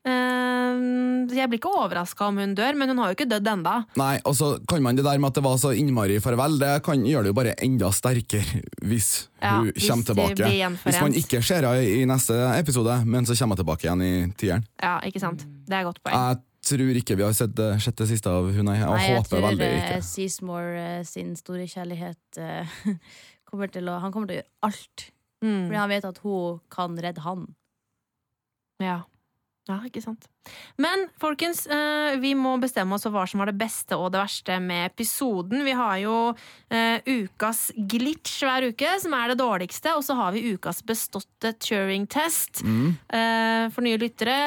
Ehm, jeg blir ikke overraska om hun dør, men hun har jo ikke dødd enda. Nei, og så kan man det der med at det var så innmari farvel, det kan gjøre det jo bare enda sterkere hvis Ja, hun hvis kommer tilbake. Hvis man ikke ser henne i neste episode, men så kommer hun tilbake igjen i tieren. Ja, ikke sant? Det er et godt poeng. Jeg tror ikke vi har sett det sjette siste av hun. Jeg Nei, jeg håper tror veldig eh, ikke. Seasmore eh, sin store kjærlighet eh, kommer til å Han kommer til å gjøre alt. Mm. Fordi han vet at hun kan redde han. Ja. Ja, ikke sant. Men folkens, eh, vi må bestemme oss for hva som var det beste og det verste med episoden. Vi har jo eh, ukas glitch hver uke, som er det dårligste. Og så har vi ukas beståtte Turing-test. Mm. Eh, for nye lyttere.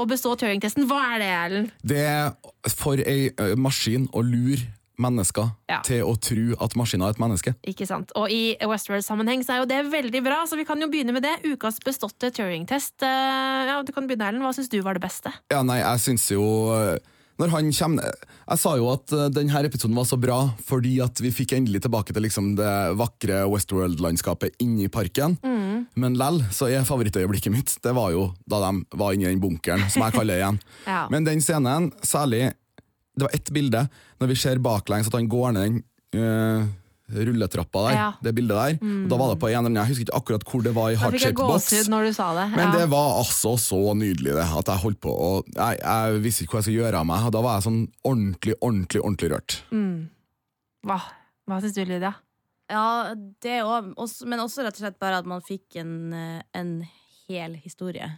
Å bestå Turing-testen, hva er det, Erlend? Det er for ei maskin å lure mennesker Ja. til å tro at maskinen er et menneske. Ikke sant? Og i Westworld-sammenheng så er jo det veldig bra, så vi kan jo begynne med det. Ukas beståtte Turing-test. Eh, ja, du kan begynne, Erlend. Hva syns du var det beste? Ja, nei, jeg syns jo når han kommer Jeg sa jo at denne episoden var så bra fordi at vi fikk endelig tilbake til liksom det vakre Westworld-landskapet inni parken. Mm. Men lell så er favorittøyeblikket mitt Det var jo da de var inni den bunkeren, som jeg kaller det igjen. Ja. Men den scenen, særlig Det var ett bilde, når vi ser baklengs at han går ned den øh, rulletrappa der. Ja. Det bildet der. Og da var det på en eller annen, Jeg husker ikke akkurat hvor det var i heartshaped box. gåsehud når du sa det. Men ja. det var altså så nydelig, det. At jeg holdt på å Jeg, jeg visste ikke hva jeg skulle gjøre av meg. og Da var jeg sånn ordentlig, ordentlig, ordentlig rørt. Mm. Hva, hva syns du, Lydia? Ja, det òg. Men også rett og slett bare at man fikk en, eh, en hel historie.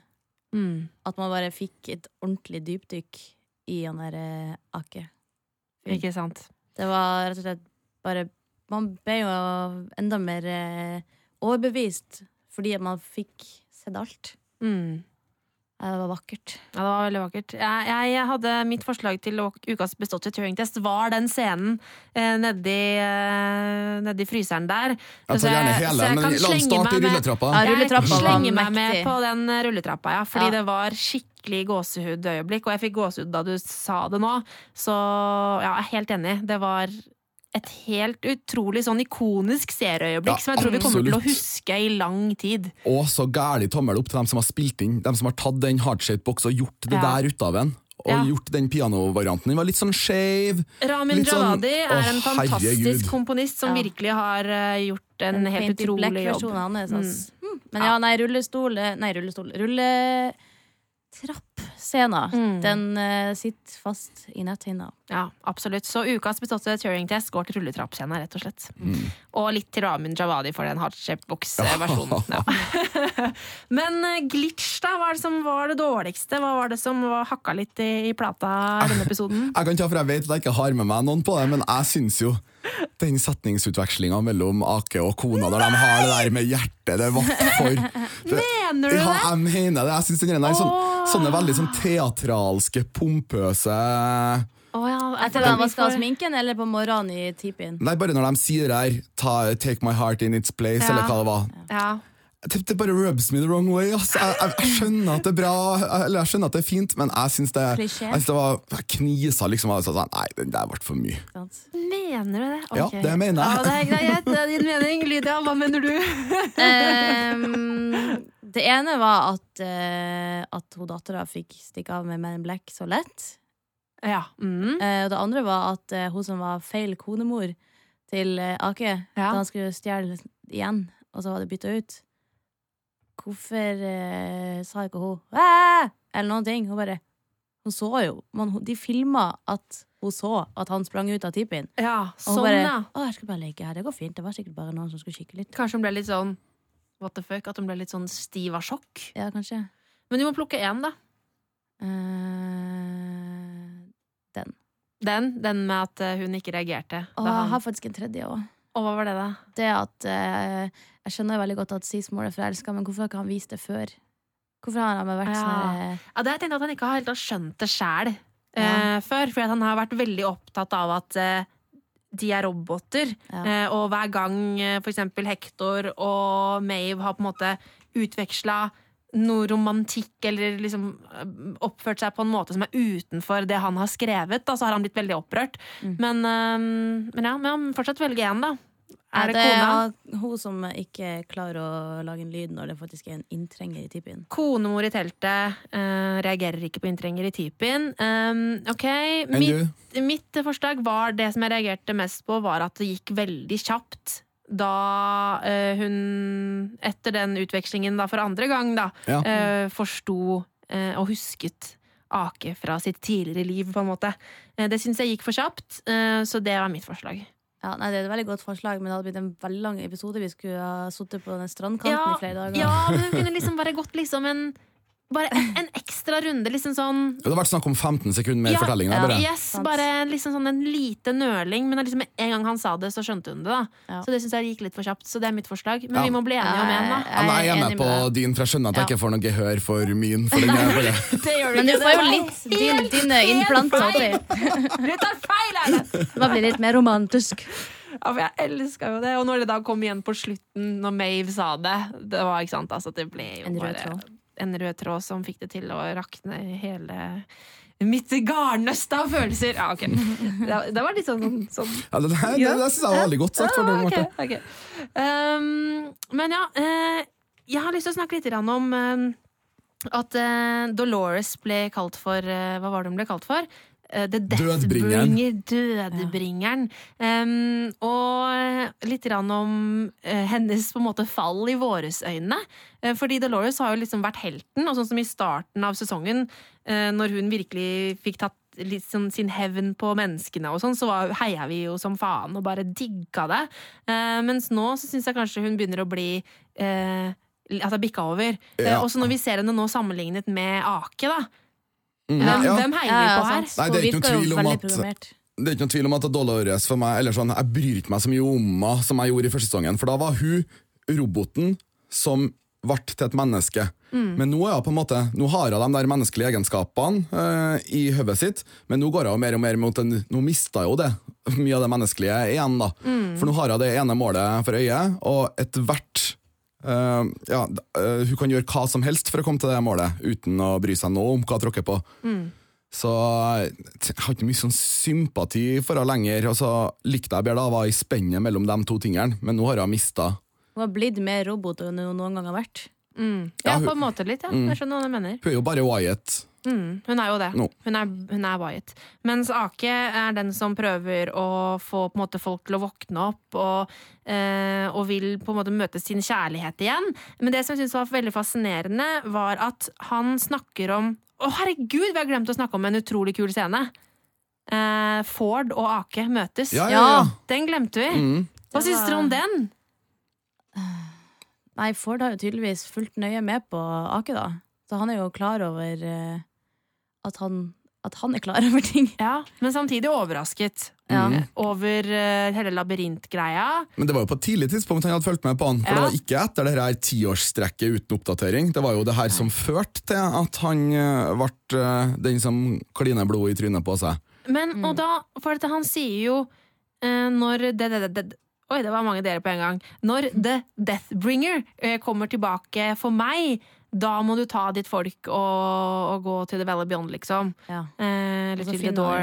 Mm. At man bare fikk et ordentlig dypdykk i han der eh, Ake. Ikke sant? Det var rett og slett bare Man ble jo enda mer eh, overbevist fordi man fikk sett alt. Mm. Det var vakkert. Ja, det var veldig vakkert. Jeg, jeg, jeg hadde Mitt forslag til ukas beståtte Turing-test var den scenen eh, nedi, eh, nedi fryseren der. Jeg tar gjerne så hele, men kan la den starte i i med- rulletrappa. Ja, rulletrappa Jeg slenger meg med på den rulletrappa, ja. Fordi Ja. det var skikkelig gåsehudøyeblikk. Og jeg fikk gåsehud da du sa det nå. Så ja, jeg er helt enig. Det var et helt utrolig sånn ikonisk serieøyeblikk Ja, som jeg tror vi kommer til å huske i lang tid. Og så gæli tommel opp til dem som har spilt inn, dem som har tatt den heartshaped box og gjort det Ja. der ut av den. Og Ja. gjort den pianovarianten. Den var litt sånn skeiv. Ramin Litt sånn- Djawadi er Å, en fantastisk herregud. komponist som Ja. virkelig har eh, gjort en, helt utrolig jobb. hans. Mm. Men Ja. nei, rullestol eh, Nei, rullestol. Rulletrappscena. Mm. Den uh, sitter fast i netthinna. Ja, absolutt. Så ukas beståtte Turing-test går til rulletrappscena, rett og slett. Mm. Og litt til Ramin Djawadi for den hardshapebox-versjonen. Ja. Men eh, glitch, da? Hva er det som var det dårligste? Hva var det som var hakka litt i, i plata denne episoden? Jeg kan ta for jeg vet at jeg ikke har med meg noen på det, men jeg syns jo den setningsutvekslinga mellom Ake og kona der de har det der med hjertet, det var for det, Mener du Ja, det? jeg mener det. Jeg synes den der sånn. Sånne veldig sånn teatralske, pompøse Oh, ja, Etter at han vaska sminken, eller på morgenen i tipien? Nei, bare når de sier det her 'Take my heart in its place', Ja. eller hva det var. Ja. Det, det bare rubs me the wrong way. ass. Jeg, jeg, jeg skjønner at det er bra, eller jeg skjønner at det er fint, men jeg syns det, jeg synes det var Jeg knisa liksom. altså, Sånn, nei, den der ble for mye. Mener du det? Ja, det mener jeg. Ja, det er greit, det er din mening. Lydia, hva mener du? Ehm, det ene var at, uh, at hun dattera fikk stikke av med Men in Black så lett. Ja. Mm. Uh, og det andre var at uh, hun som var feil konemor til Ake, Ja. da han skulle stjele igjen, og så var det bytta ut Hvorfor sa ikke hun «Æ!» eller noen ting? Hun bare Hun så jo man, De filma at hun så at han sprang ut av tipien. Ja, Og hun sånn, bare ja. 'Å, jeg skal bare leke her. Det går fint.' Det var sikkert bare noen som skulle kikke litt. Kanskje hun ble litt sånn What the fuck? At hun ble litt sånn stiv av sjokk? Ja, kanskje. Men du må plukke én, da. Uh, den. Den, den med at eh, hun ikke reagerte. Og jeg har faktisk en tredje òg. og hva var det, da? Det at uh, Jeg skjønner veldig godt at Sismore er forelska, men hvorfor har ikke han vist det før? Hvorfor har han vært Ja. sånn uh, Ja, det har jeg tenkt at han ikke har helt skjønt det sjæl Ja. før. For han har vært veldig opptatt av at de er roboter. Ja. Eh, og hver gang f.eks. for eksempel Hector og Mave har på en måte utveksla noe romantikk eller liksom eh, oppført seg på en måte som er utenfor det han har skrevet, da, så har han blitt veldig opprørt. Mm. Men, eh, men ja, men fortsatt velge én, da. Er det, det kona? er hun som ikke klarer å lage en lyd når det faktisk er en inntrenger i tipien. Konemor i teltet uh, reagerer ikke på inntrenger i typen. Um, ok, mitt, mitt forslag var det som jeg reagerte mest på, var at det gikk veldig kjapt. Da uh, hun, etter den utvekslingen da for andre gang, da, Ja. uh, forsto og husket Ake fra sitt tidligere liv, på en måte. Det syns jeg gikk for kjapt, eh, så det var mitt forslag. Ja, nei, Det er et veldig godt forslag, men det hadde blitt en veldig lang episode. Vi skulle ha sittet på den strandkanten i flere dager. ja, men hun kunne liksom bare gått liksom en bare en, ekstra runde, liksom sånn Det har vært snakk om 15 sekunder med Ja, fortelling. der, ja. bare. Yes, bare liksom sånn en lite nøling, men liksom en gang han sa det, så skjønte hun det. da Ja. Så det syns jeg gikk litt for kjapt. Så det er mitt forslag. Men Ja. vi må bli enige om en, da. Ja, nei, jeg er med på med din, for jeg skjønner at jeg ikke får noe gehør for min. For den bare Det gjør Men du får jo litt din, dine innplanter. Du tar feil, Erlend! Det blir litt mer romantisk. Ja, for jeg elska jo det. Og når det da kom igjen på slutten, når Mave sa det Det var ikke sant, altså, det ble jo bare. En rød tråd som fikk det til å rakne hele mitt garnnøst av følelser. Ja, ok. Det, det var litt sånn, sånn ja, Det, det, det, det syns jeg var veldig godt sagt. For okay, okay. Um, men ja, uh, jeg har lyst til å snakke litt om uh, at uh, Dolores ble kalt for Hva var det hun ble kalt for? Eh, The Dødbringeren. Dødbringeren. Um, og litt om eh, hennes på en måte fall i våres øyne. Eh, fordi Dolores har jo liksom vært helten, og sånn som i starten av sesongen, når hun virkelig fikk tatt sånn sin hevn på menneskene og sånn, så var, heia vi jo som faen og bare digga det. Uh, mens nå så syns jeg kanskje hun begynner å bli eh, Altså bikka over. Ja. Uh, og så når vi ser henne nå sammenlignet med Ake, da. Mm, Hvem, ja. hvem heier vi på her? Nei, det er ikke noen tvil om at- Det er ikke noen tvil om at Dolores for meg eller sånn, Jeg bryr ikke meg så mye om henne som jeg gjorde i første sesongen. For da var hun roboten som ble til et menneske. Mm. Men nå, en måte, nå har hun de der menneskelige egenskapene eh, i hodet sitt, men nå går hun mer og mer mot en, Nå mista hun det, mye av det menneskelige igjen. da. Mm. For nå har hun det ene målet for øyet, og ethvert eh, ja, eh, Hun kan gjøre hva som helst for å komme til det målet, uten å bry seg noe om hva hun tråkker på. Mm. Så jeg har ikke mye sånn sympati for henne lenger. Og så likte jeg bedre da var i spennet mellom de to tingene, men nå har hun mista. Hun har blitt mer robot enn hun noen gang har vært. Mm. Ja, Ja, hun- på en måte litt. ja. Jeg skjønner hva du mener. Hun er jo bare Wyatt. Mm, hun er jo det. No. Hun, er, hun er Wyatt. Mens Ake er den som prøver å få på en måte, folk til å våkne opp og, eh, og vil på en måte møte sin kjærlighet igjen. Men det som jeg synes var veldig fascinerende, var at han snakker om Å, herregud, vi har glemt å snakke om en utrolig kul scene. Eh, Ford og Ake møtes. Ja, ja, ja. Den glemte vi. Mm. Hva Det syns dere om den? Nei, Ford har jo tydeligvis fulgt nøye med på Ake, da. Så han er jo klar over eh, at, han, at han er klar over ting. Ja, Men samtidig overrasket Ja. Mm. over uh, hele labyrintgreia. Men det var jo på et tidlig tidspunkt han hadde fulgt med på han. For Ja. det var ikke etter det her tiårsstrekket uten oppdatering. Det var jo det her som førte til at han uh, ble uh, den som kliner blod i trynet på seg. Men, Mm. og da, for dette, han sier jo uh, når det, det, det, det, Oi, det var mange dere på en gang. Når The Deathbringer kommer tilbake for meg, da må du ta ditt folk og, og gå til The Valley Beyond, liksom. Ja. Eh, eller så til The Door.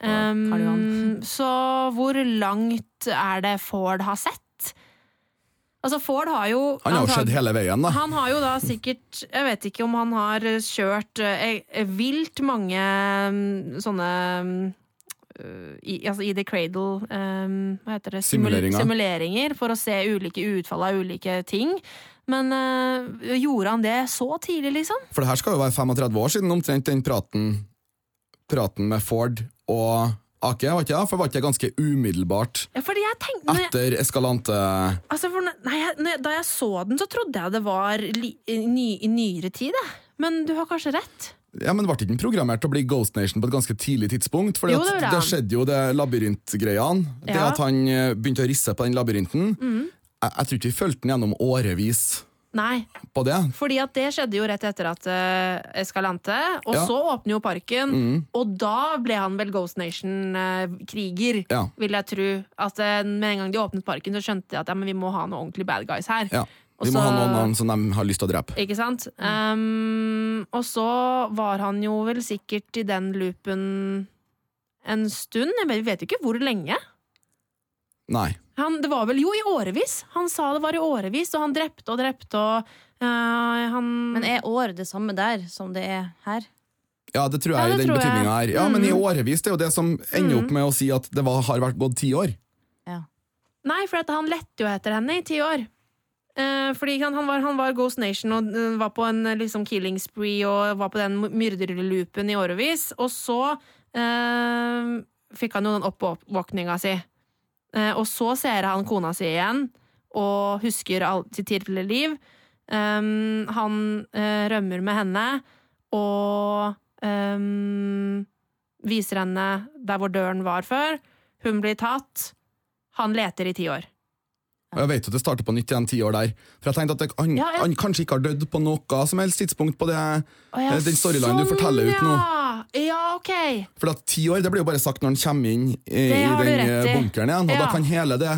Um, så hvor langt er det Ford har sett? Altså, Ford har jo Han har jo skjedd hele veien, da. Han har jo da sikkert Jeg vet ikke om han har kjørt eh, vilt mange mm, sånne mm, i, altså i The Cradle um, Hva heter det? Simuleringer. Simuleringer for å se ulike utfall av ulike ting. Men uh, gjorde han det så tidlig, liksom? For det her skal jo være 35 år siden omtrent den praten, praten med Ford og Ake, var ikke det? For var ikke det ganske umiddelbart Ja, jeg tenkte jeg, etter Eskalante altså for, nei, jeg, Da jeg så den, så trodde jeg det var i, ny, i nyere tid. jeg. Men du har kanskje rett. Ja, men Ble ikke den programmert til å bli Ghost Nation på et ganske tidlig tidspunkt? Fordi Jo, det det skjedde jo det labyrintgreiene. Det at han eh, begynte å risse på den labyrinten. Mm. Jeg, jeg tror ikke vi fulgte den gjennom årevis Nei, på det. fordi at det skjedde jo rett etter at uh, Escalante, og Ja. så åpner jo parken, Mm. og da ble han vel Ghost Nation-kriger, Ja. vil jeg tro. At uh, med en gang de åpnet parken, så skjønte de at ja, men vi må ha noen ordentlige bad guys her. Ja. Og Vi må ha noen, navn som de har lyst til å drepe. Ikke sant? Um, og så var han jo vel sikkert i den loopen en stund. Jeg vet- vet jo ikke hvor lenge. Nei. Han, det var vel jo i årevis. Han sa det var i årevis, og han drepte og drepte og uh, han Men er år det samme der som det er her? Ja, det tror jeg Ja, i den betydninga her. Ja, men i Mm. årevis, det er jo det som ender opp med å si at det var, har vært gått ti år. Ja. Nei, for at han lette jo etter henne i ti år. Eh, fordi han, han, var, han var Ghost Nation og eh, var på en eh, liksom, killing spree og var på den myrderloopen i årevis. Og så eh, fikk han jo den oppvåkninga si. Eh, og så ser han kona si igjen og husker all, sitt tidligere liv. Um, han eh, rømmer med henne og um, viser henne der hvor døren var før. Hun blir tatt. Han leter i ti år. Og jeg vet at det starter på nytt igjen ti år der. For jeg tenkte at det, han, Ja, jeg... han kanskje ikke har dødd på noe som helst tidspunkt på det. Å ja, Eh, den storylinen du forteller ut nå. ja. Ja, ok. For at ti år det blir jo bare sagt når han kommer inn i, i den eh, bunkeren igjen, og Ja. da kan hele det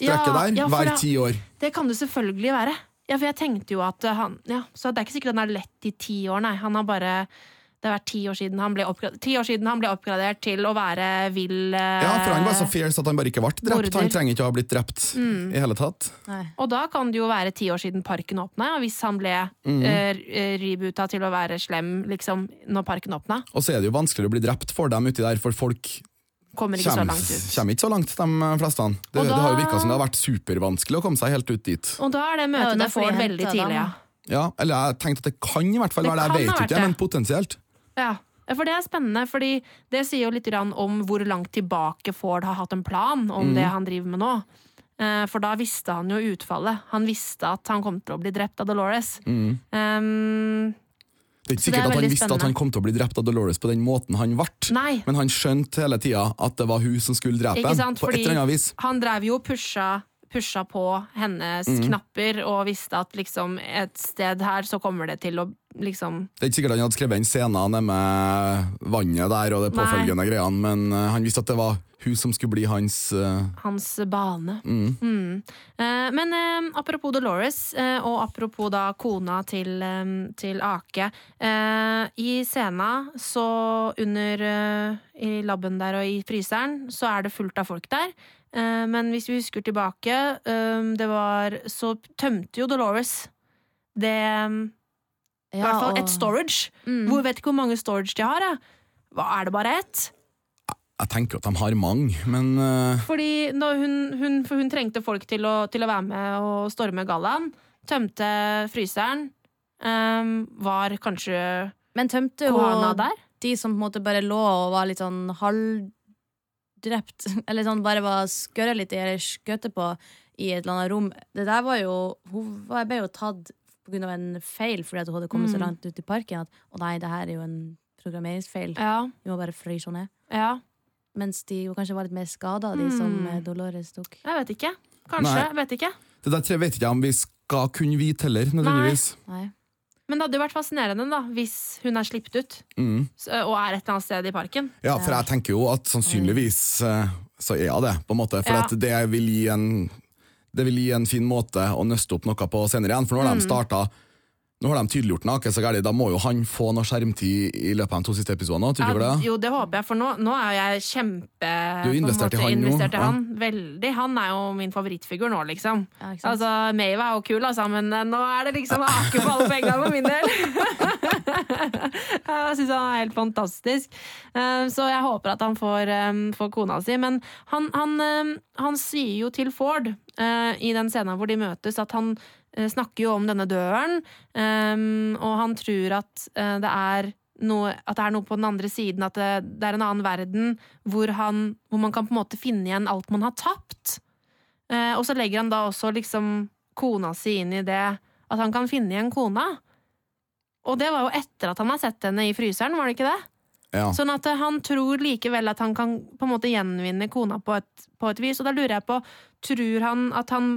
strekket der være ti år. Det kan det selvfølgelig være. Ja, for jeg tenkte jo at han Ja, så det er ikke sikkert han har lett i ti år, nei. Han har bare Det har vært ti år siden han ble oppgradert, ti år siden han ble oppgradert til å være vill eh, Ja, for han var så fierce at han bare ikke ble drept. morder. Han trenger ikke å ha blitt drept Mm. i hele tatt. Nei. Og da kan det jo være ti år siden parken åpna, ja, hvis han ble Mm. eh, reboota til å være slem, liksom, når parken åpna. Og så er det jo vanskeligere å bli drept for dem uti der, for folk Kommer ikke så kommer, langt ut. kommer ikke så langt, de fleste. Det, da- det har jo virka som det har vært supervanskelig å komme seg helt ut dit. Og da er det møtet ja, det får veldig tidlig, ja. Ja, eller jeg tenkte at det kan i hvert fall være det. Jeg vet ikke, det. men potensielt. Ja, for det er spennende, fordi det sier jo litt om hvor langt tilbake Ford har hatt en plan om Mm. det han driver med nå. Eh, For da visste han jo utfallet. Han visste at han kom til å bli drept av Dolores. Mm. Um, Det er ikke sikkert er at han visste visste at han kom til å bli drept av Dolores på den måten han ble. nei, Men han skjønte hele tida at det var hun som skulle drepe ham. På Fordi et eller annet vis. han drev jo og pusha, pusha på hennes Mm. knapper og visste at liksom et sted her så kommer det til å liksom Det er ikke sikkert han hadde skrevet en scene med vannet der og det Nei. påfølgende greiene, men uh, han visste at det var hun som skulle bli hans uh... hans bane. mm. Mm. Uh, men apropos Dolores, og apropos da kona til, um, til Ake. I scena, så under I laben der og i fryseren, så er det fullt av folk der. Men hvis vi husker tilbake, det var Så tømte jo Dolores det I Ja, hvert fall og- et storage. Mm. Hvor vet ikke hvor mange storage de har, jeg. Hva, er det bare ett? Jeg tenker at de har mange, men uh... Fordi når hun, hun, for hun trengte folk til å, til å være med og storme gallaen. Tømte fryseren. Um, var kanskje Men tømte hun der? de som på en måte bare lå og var litt sånn halvdrept, eller sånn bare var skørra litt i eller skøtte på i et eller annet rom. Det der var jo Hun ble jo tatt av en feil fordi at hun hadde kommet så Mm. langt ut i parken at å nei, det her er jo en programmeringsfeil. Ja. Vi må bare fryse henne ned. ja. Mens de jo kanskje var litt mer skada, de som Mm. som Dolores tok. Jeg vet ikke. Kanskje. Nei. Vet ikke. det der tre vet ikke jeg om vi skal kunne vite heller, nødvendigvis. Nei. Men det hadde jo vært fascinerende da hvis hun er sluppet ut Mm. og er et eller annet sted i parken. Ja, for jeg tenker jo at sannsynligvis eh, så er hun det, på en måte. For Ja. at det vil gi en Det vil gi en fin måte å nøste opp noe på senere igjen. For nå har de Mm. starta Nå har de tydeliggjort noe så gærent, da må jo han få noe skjermtid i løpet av de to siste episodene. Tror du ikke Ja, det? jo, det håper jeg, for nå, nå er jeg kjempe Du er investert i han nå, ja. han. Veldig. Han er jo min favorittfigur nå, liksom. Ja. Altså, Maeve er jo kul, altså, men eh, nå er det liksom ake på alle pengene for min del. Jeg syns han er helt fantastisk. Eh, Så jeg håper at han får, eh, får kona si. Men han, han, eh, han sier jo til Ford i den scenen hvor de møtes, at han snakker jo om denne døren, og han tror at det er noe, at det er noe på den andre siden, at det, det er en annen verden hvor, han, hvor man kan på en måte finne igjen alt man har tapt. Eh, og så legger han da også liksom kona si inn i det, at han kan finne igjen kona. Og det var jo etter at han har sett henne i fryseren, var det ikke det? Ja. Sånn at eh, han tror likevel at han kan på en måte gjenvinne kona på et, på et vis. Og da lurer jeg på, tror han at han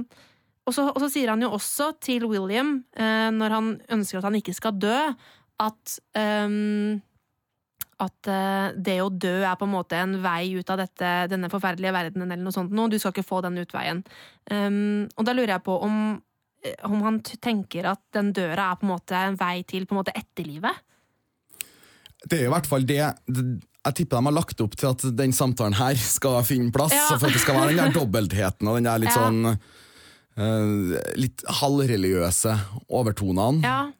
Og så, og så sier han jo også til William, eh, når han ønsker at han ikke skal dø, at um, at uh, det å dø er på en måte en vei ut av dette, denne forferdelige verdenen, eller noe sånt. Nå. Du skal ikke få den utveien. Um, og da lurer jeg på om, om han tenker at den døra er på en måte en vei til på en måte etterlivet. Det er i hvert fall det Jeg tipper de har lagt opp til at den samtalen her skal finne plass. Ja. For at det skal være den der dobbeltheten og den der litt Ja. sånn uh, Litt halvreligiøse overtonene. Ja.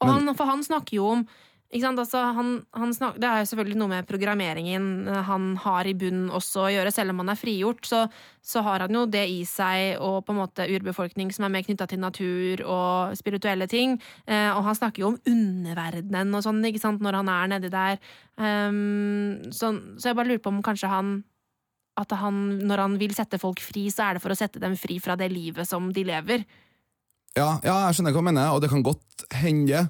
Og han, for han snakker jo om? Altså, han, han snak, Det er jo selvfølgelig noe med programmeringen eh, han har i bunnen også å gjøre. Selv om han er frigjort, så, så har han jo det i seg, og på en måte urbefolkning som er mer knytta til natur og spirituelle ting. Eh, og han snakker jo om underverdenen og sånn ikke sant? når han er nedi der. Um, så, så jeg bare lurer på om kanskje han at han, når han vil sette folk fri, så er det for å sette dem fri fra det livet som de lever. Ja, ja, jeg skjønner hva du mener, og det kan godt hende.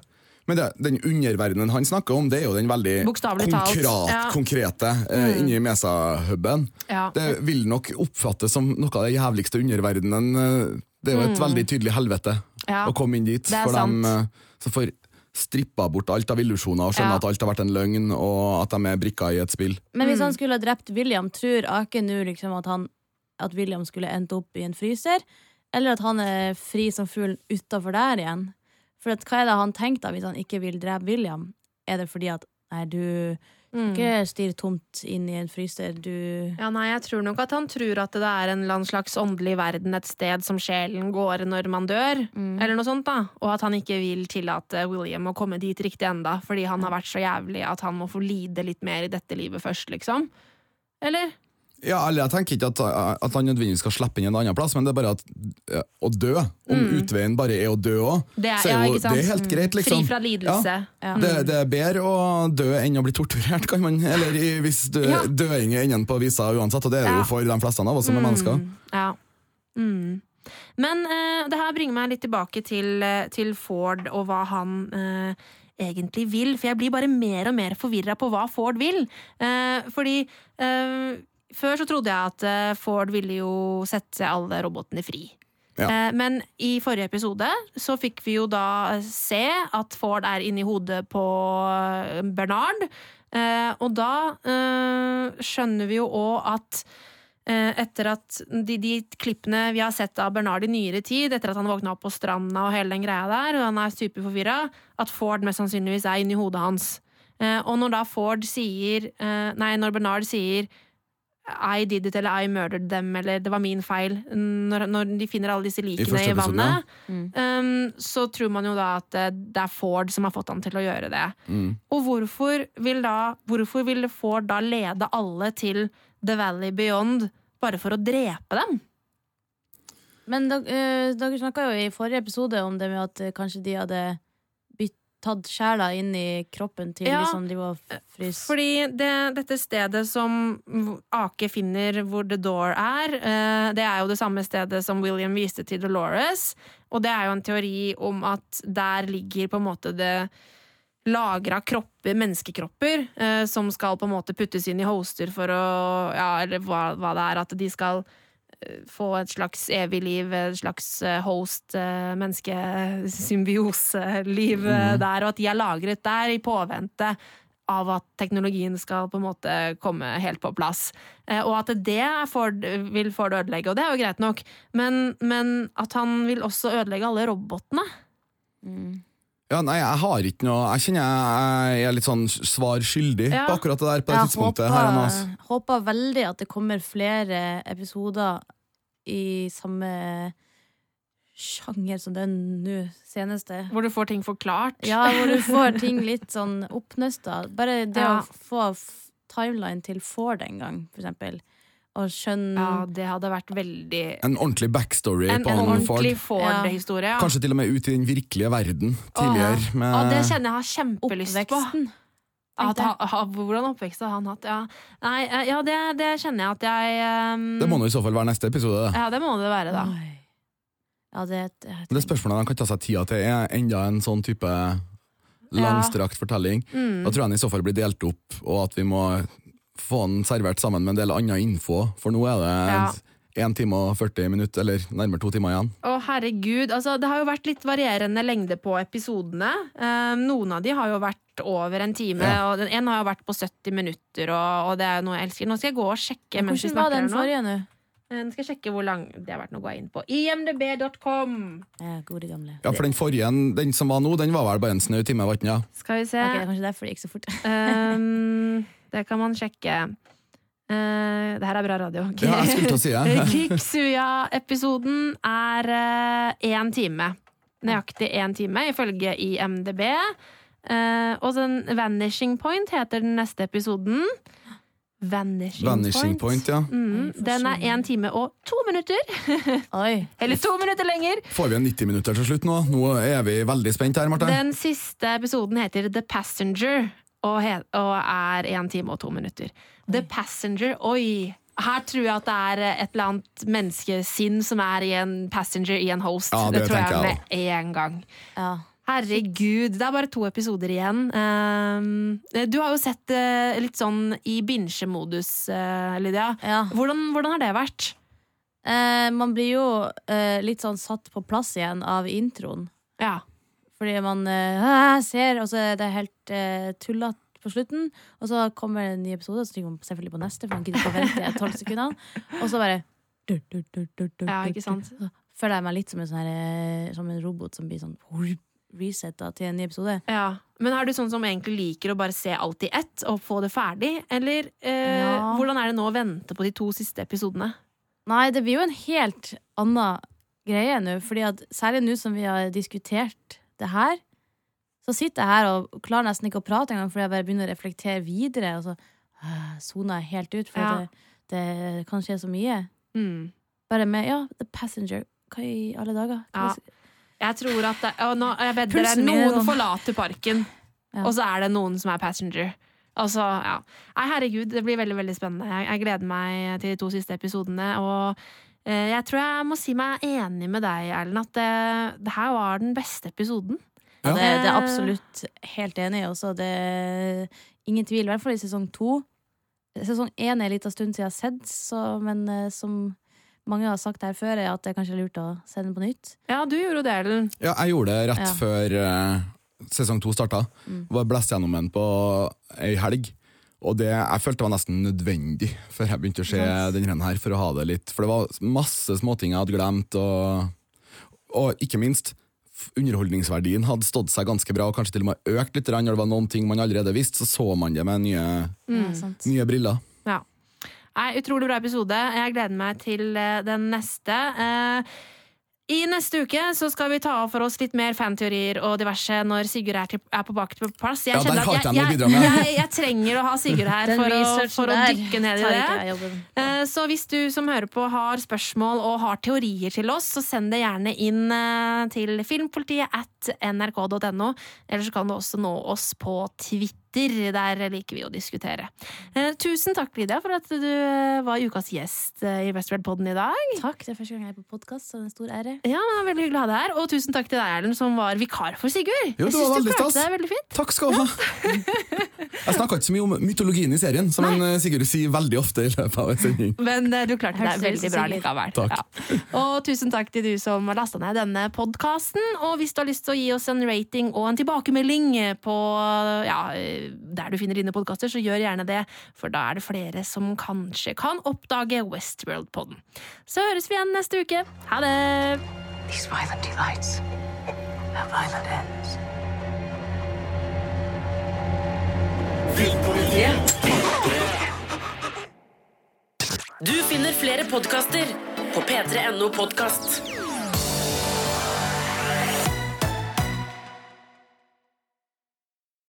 Men det, den underverdenen han snakker om, det er jo den veldig konkret, ja. konkrete eh, Mm. inni Mesa-huben. Ja. Det vil nok oppfattes som noe av det jævligste underverdenen. eh, Det er jo et Mm. veldig tydelig helvete Ja. å komme inn dit. For dem sant. eh, som får strippa bort alt av illusjoner og skjønner Ja. at alt har vært en løgn, og at de er brikker i et spill. Men hvis Mm. han skulle ha drept William, tror Ake nå liksom at, han, at William skulle endt opp i en fryser? Eller at han er fri som fugl utafor der igjen? For at, hva er det han tenkte hvis han ikke vil drepe William? Er det fordi at nei, du Mm. ikke stirr tomt inn i en fryser, du Ja, nei, jeg tror nok at han tror at det er en slags åndelig verden, et sted som sjelen går når man dør, Mm. eller noe sånt, da. Og at han ikke vil tillate William å komme dit riktig enda, fordi han har vært så jævlig at han må få lide litt mer i dette livet først, liksom. Eller? Ja, eller Jeg tenker ikke at, at han nødvendigvis skal slippe inn en annen plass, men det er bare at eh, å dø, om utveien bare er å dø òg, Mm. Er- så ja, jo det er helt greit, liksom. Fri fra lidelse. Ja. Det, det er bedre å dø enn å bli torturert, kan man Eller hvis dø, Ja. døing er enden på visa uansett, og det er det jo for de fleste av oss som er mennesker. Mm, ja. Mm. Men uh, det her bringer meg litt tilbake til, eh, til Ford og hva han uh, egentlig vil. For jeg blir bare mer og mer forvirra på hva Ford vil. Uh, fordi før så trodde jeg at eh, Ford ville jo sette alle robotene fri. Ja. Eh, men i forrige episode så fikk vi jo da se at Ford er inni hodet på eh, Bernard. Eh, og da eh, skjønner vi jo òg at eh, etter at de, de klippene vi har sett av Bernard i nyere tid, etter at han våkna opp på stranda og hele den greia der, og han er superforvirra, at Ford mest sannsynligvis er inni hodet hans. Eh, og når da Ford sier eh, Nei, når Bernard sier I did it, eller I murdered them, eller det var min feil, når, når de finner alle disse likene i, i, vannet, Mm. um, så tror man jo da at det er Ford som har fått han til å gjøre det. Mm. Og hvorfor vil, da, hvorfor vil Ford da lede alle til The Valley Beyond bare for å drepe dem? Men dere, eh, dere snakka jo i forrige episode om det med at eh, kanskje de hadde tatt sjela inn i kroppen til Ja, de som de var frys... Fordi det, dette stedet som Ake finner hvor The Door er, eh, det er jo det samme stedet som William viste til Dolores. Og det er jo en teori om at der ligger på en måte det lagra kropper, menneskekropper, eh, som skal på en måte puttes inn i hoster for å Ja, eller hva, hva det er, at de skal eh, få et slags evig liv, et slags eh, host, eh, eh, der, og at de er lagret der i påvente av at teknologien skal på en måte komme helt på plass. Og at det er vil Ford ødelegge, og det er jo greit nok, men, men at han vil også ødelegge alle robotene. Mm. Ja, nei, jeg har ikke noe Jeg kjenner jeg er litt sånn svar skyldig Ja. på akkurat det der på det Jeg tidspunktet. her nå, ass. håper, håper veldig at det kommer flere episoder i samme sjanger som den nå seneste. Hvor du får ting forklart. Ja, hvor du får ting litt sånn oppnøsta. Bare det Ja. å få timeline til Ford en gang, for eksempel. Og skjønne Ja, det hadde vært veldig En ordentlig backstory En, på en han Ford. Ford-historie. Ja. Kanskje til og med ut i den virkelige verden tidligere. Åh, med- Ja, det kjenner jeg har kjempelyst på. At, ha, ha, hvordan oppvekst har han hatt? Ja, Nei, eh, ja det, det kjenner jeg at jeg um... Det må nå i så fall være neste episode. Da. Ja, det må det være, da. Ja, det, det, Det spørsmålet han kan ta seg tida til, er enda en sånn type Langstrakt fortelling. Mm. Da tror jeg den i så fall blir delt opp, og at vi må få den servert sammen med en del annen info, for nå er det Ja. 1 time og 40 minutter, eller nærmere to timer igjen. Å, herregud. Altså, det har jo vært litt varierende lengde på episodene. Um, noen av de har jo vært over en time, Ja. og den ene har jo vært på 70 minutter, og, og det er noe jeg elsker. Nå skal jeg gå og sjekke mens vi Hvordan var den forrige nå? Eh, Nå skal jeg sjekke hvor lang det har vært. Nå går jeg inn på imdb.com. Ja, gode gamle. Ja, for den forrige, den som var nå, den var vel bare en snau time, var den ikke? Ja. Skal vi se. Ok, det er kanskje derfor det gikk så fort. Um, det kan man sjekke. Uh, det her er bra radio. Ja, jeg skulle til å si ja. Kiksuya-episoden er én time. Nøyaktig én time, ifølge IMDb. Uh, og den Vanishing Point heter den neste episoden. Vanishing, Vanishing Point, ja. Mm, den er én time og to minutter. Oi. Eller to minutter lenger. Får vi en 90 minutter til slutt nå? Nå er vi veldig spent her, Marte. Den siste episoden heter The Passenger og, he og er én time og to minutter. The Passenger, oi! Her tror jeg at det er et eller annet menneskesinn som er i en passenger i en host. Ja, det, det tror jeg jeg med en gang. Ja. Herregud, det er bare to episoder igjen. Um, du har jo sett det litt sånn i binsjemodus, uh, Lydia. ja. Hvordan, hvordan har det vært? Eh, man blir jo eh, litt sånn satt på plass igjen av introen. Ja. Fordi man eh, ser, og så er det helt uh, tullete på slutten. Og så kommer en ny episode, og så trykker man selvfølgelig på neste, for man gidder ikke å vente tolv sekunder. Og så bare du, du, du, du, du, Ja, ikke sant? Så føler jeg meg litt som en, sånn her, eh, som en robot som blir sånn resetta til en ny episode. ja. Men er du sånn som egentlig liker å bare se alt i ett og få det ferdig? Eller eh, Ja. hvordan er det nå å vente på de to siste episodene? Nei, det blir jo en helt annen greie nå, fordi at særlig nå som vi har diskutert det her, så sitter jeg her og klarer nesten ikke å prate engang, fordi jeg bare begynner å reflektere videre, og så øh, soner jeg helt ut, for Ja. det, det kan skje så mye. Mm. Bare med, ja, The Passenger. Hva i alle dager? Ja. Jeg tror at det, og nå, jeg er er noen forlater parken, Ja. og så er det noen som er passenger. Altså, ja. Nei, herregud, det blir veldig veldig spennende. Jeg, jeg gleder meg til de to siste episodene. Og jeg tror jeg må si meg enig med deg, Erlend, at det, det her var den beste episoden. Ja, det, det er absolutt helt enig i også. Det er ingen tvil, i hvert fall i sesong to. Sesong én er en liten stund siden jeg har sett, så, men eh, som mange har sagt her før, er at det er kanskje lurt å se den på nytt. Ja, du gjorde det, Erlend. Ja, jeg gjorde det rett Ja. før uh, sesong to starta. Mm. Var Blest gjennom den på ei helg. Og det, jeg følte det var nesten nødvendig før jeg begynte å se yes. denne her, for å ha det litt. For det var masse småting jeg hadde glemt, og, og ikke minst Underholdningsverdien hadde stått seg ganske bra, og kanskje til og med økt litt. Når det var noen ting man allerede visste, så så man det med nye, mm. nye briller. Ja. Nei, utrolig bra episode. Jeg gleder meg til eh, den neste. Eh, I neste uke så skal vi ta av for oss litt mer fanteorier og diverse når Sigurd er, til, er på bak på plass. Jeg Ja, der har jeg, jeg jeg, jeg, jeg trenger å ha Sigurd her for å, for å dykke ned i det. Eh, Så hvis du som hører på har spørsmål og har teorier til oss, så send det gjerne inn uh, til filmpolitiet at nrk.no. Eller så kan du også nå oss på Twitter. Der liker vi å diskutere. Eh, Tusen takk, Lydia, for at du eh, var ukas gjest eh, i Westworld-podden i dag. Takk, det er første gang jeg er på podkast, så det er en stor ære. Ja, det var Veldig hyggelig å ha deg her. Og tusen takk til deg, Erlend, som var vikar for Sigurd. Jo, det var veldig stas. Takk skal du ha! Jeg snakka ikke så mye om mytologien i serien, som en Sigurd sier veldig ofte i løpet av en sending. Men du klarte deg veldig bra likevel. Takk. Ja. Og tusen takk til du som har lasta ned denne podkasten. Og hvis du har lyst til å gi oss en rating og en tilbakemelding på ja, der du finner dine podkaster, så gjør gjerne det, for da er det flere som kanskje kan oppdage Westworld-podden. Så høres vi igjen neste uke. Ha det! These violent delights have violent ends. Du finner flere podkaster på p3.no podkast.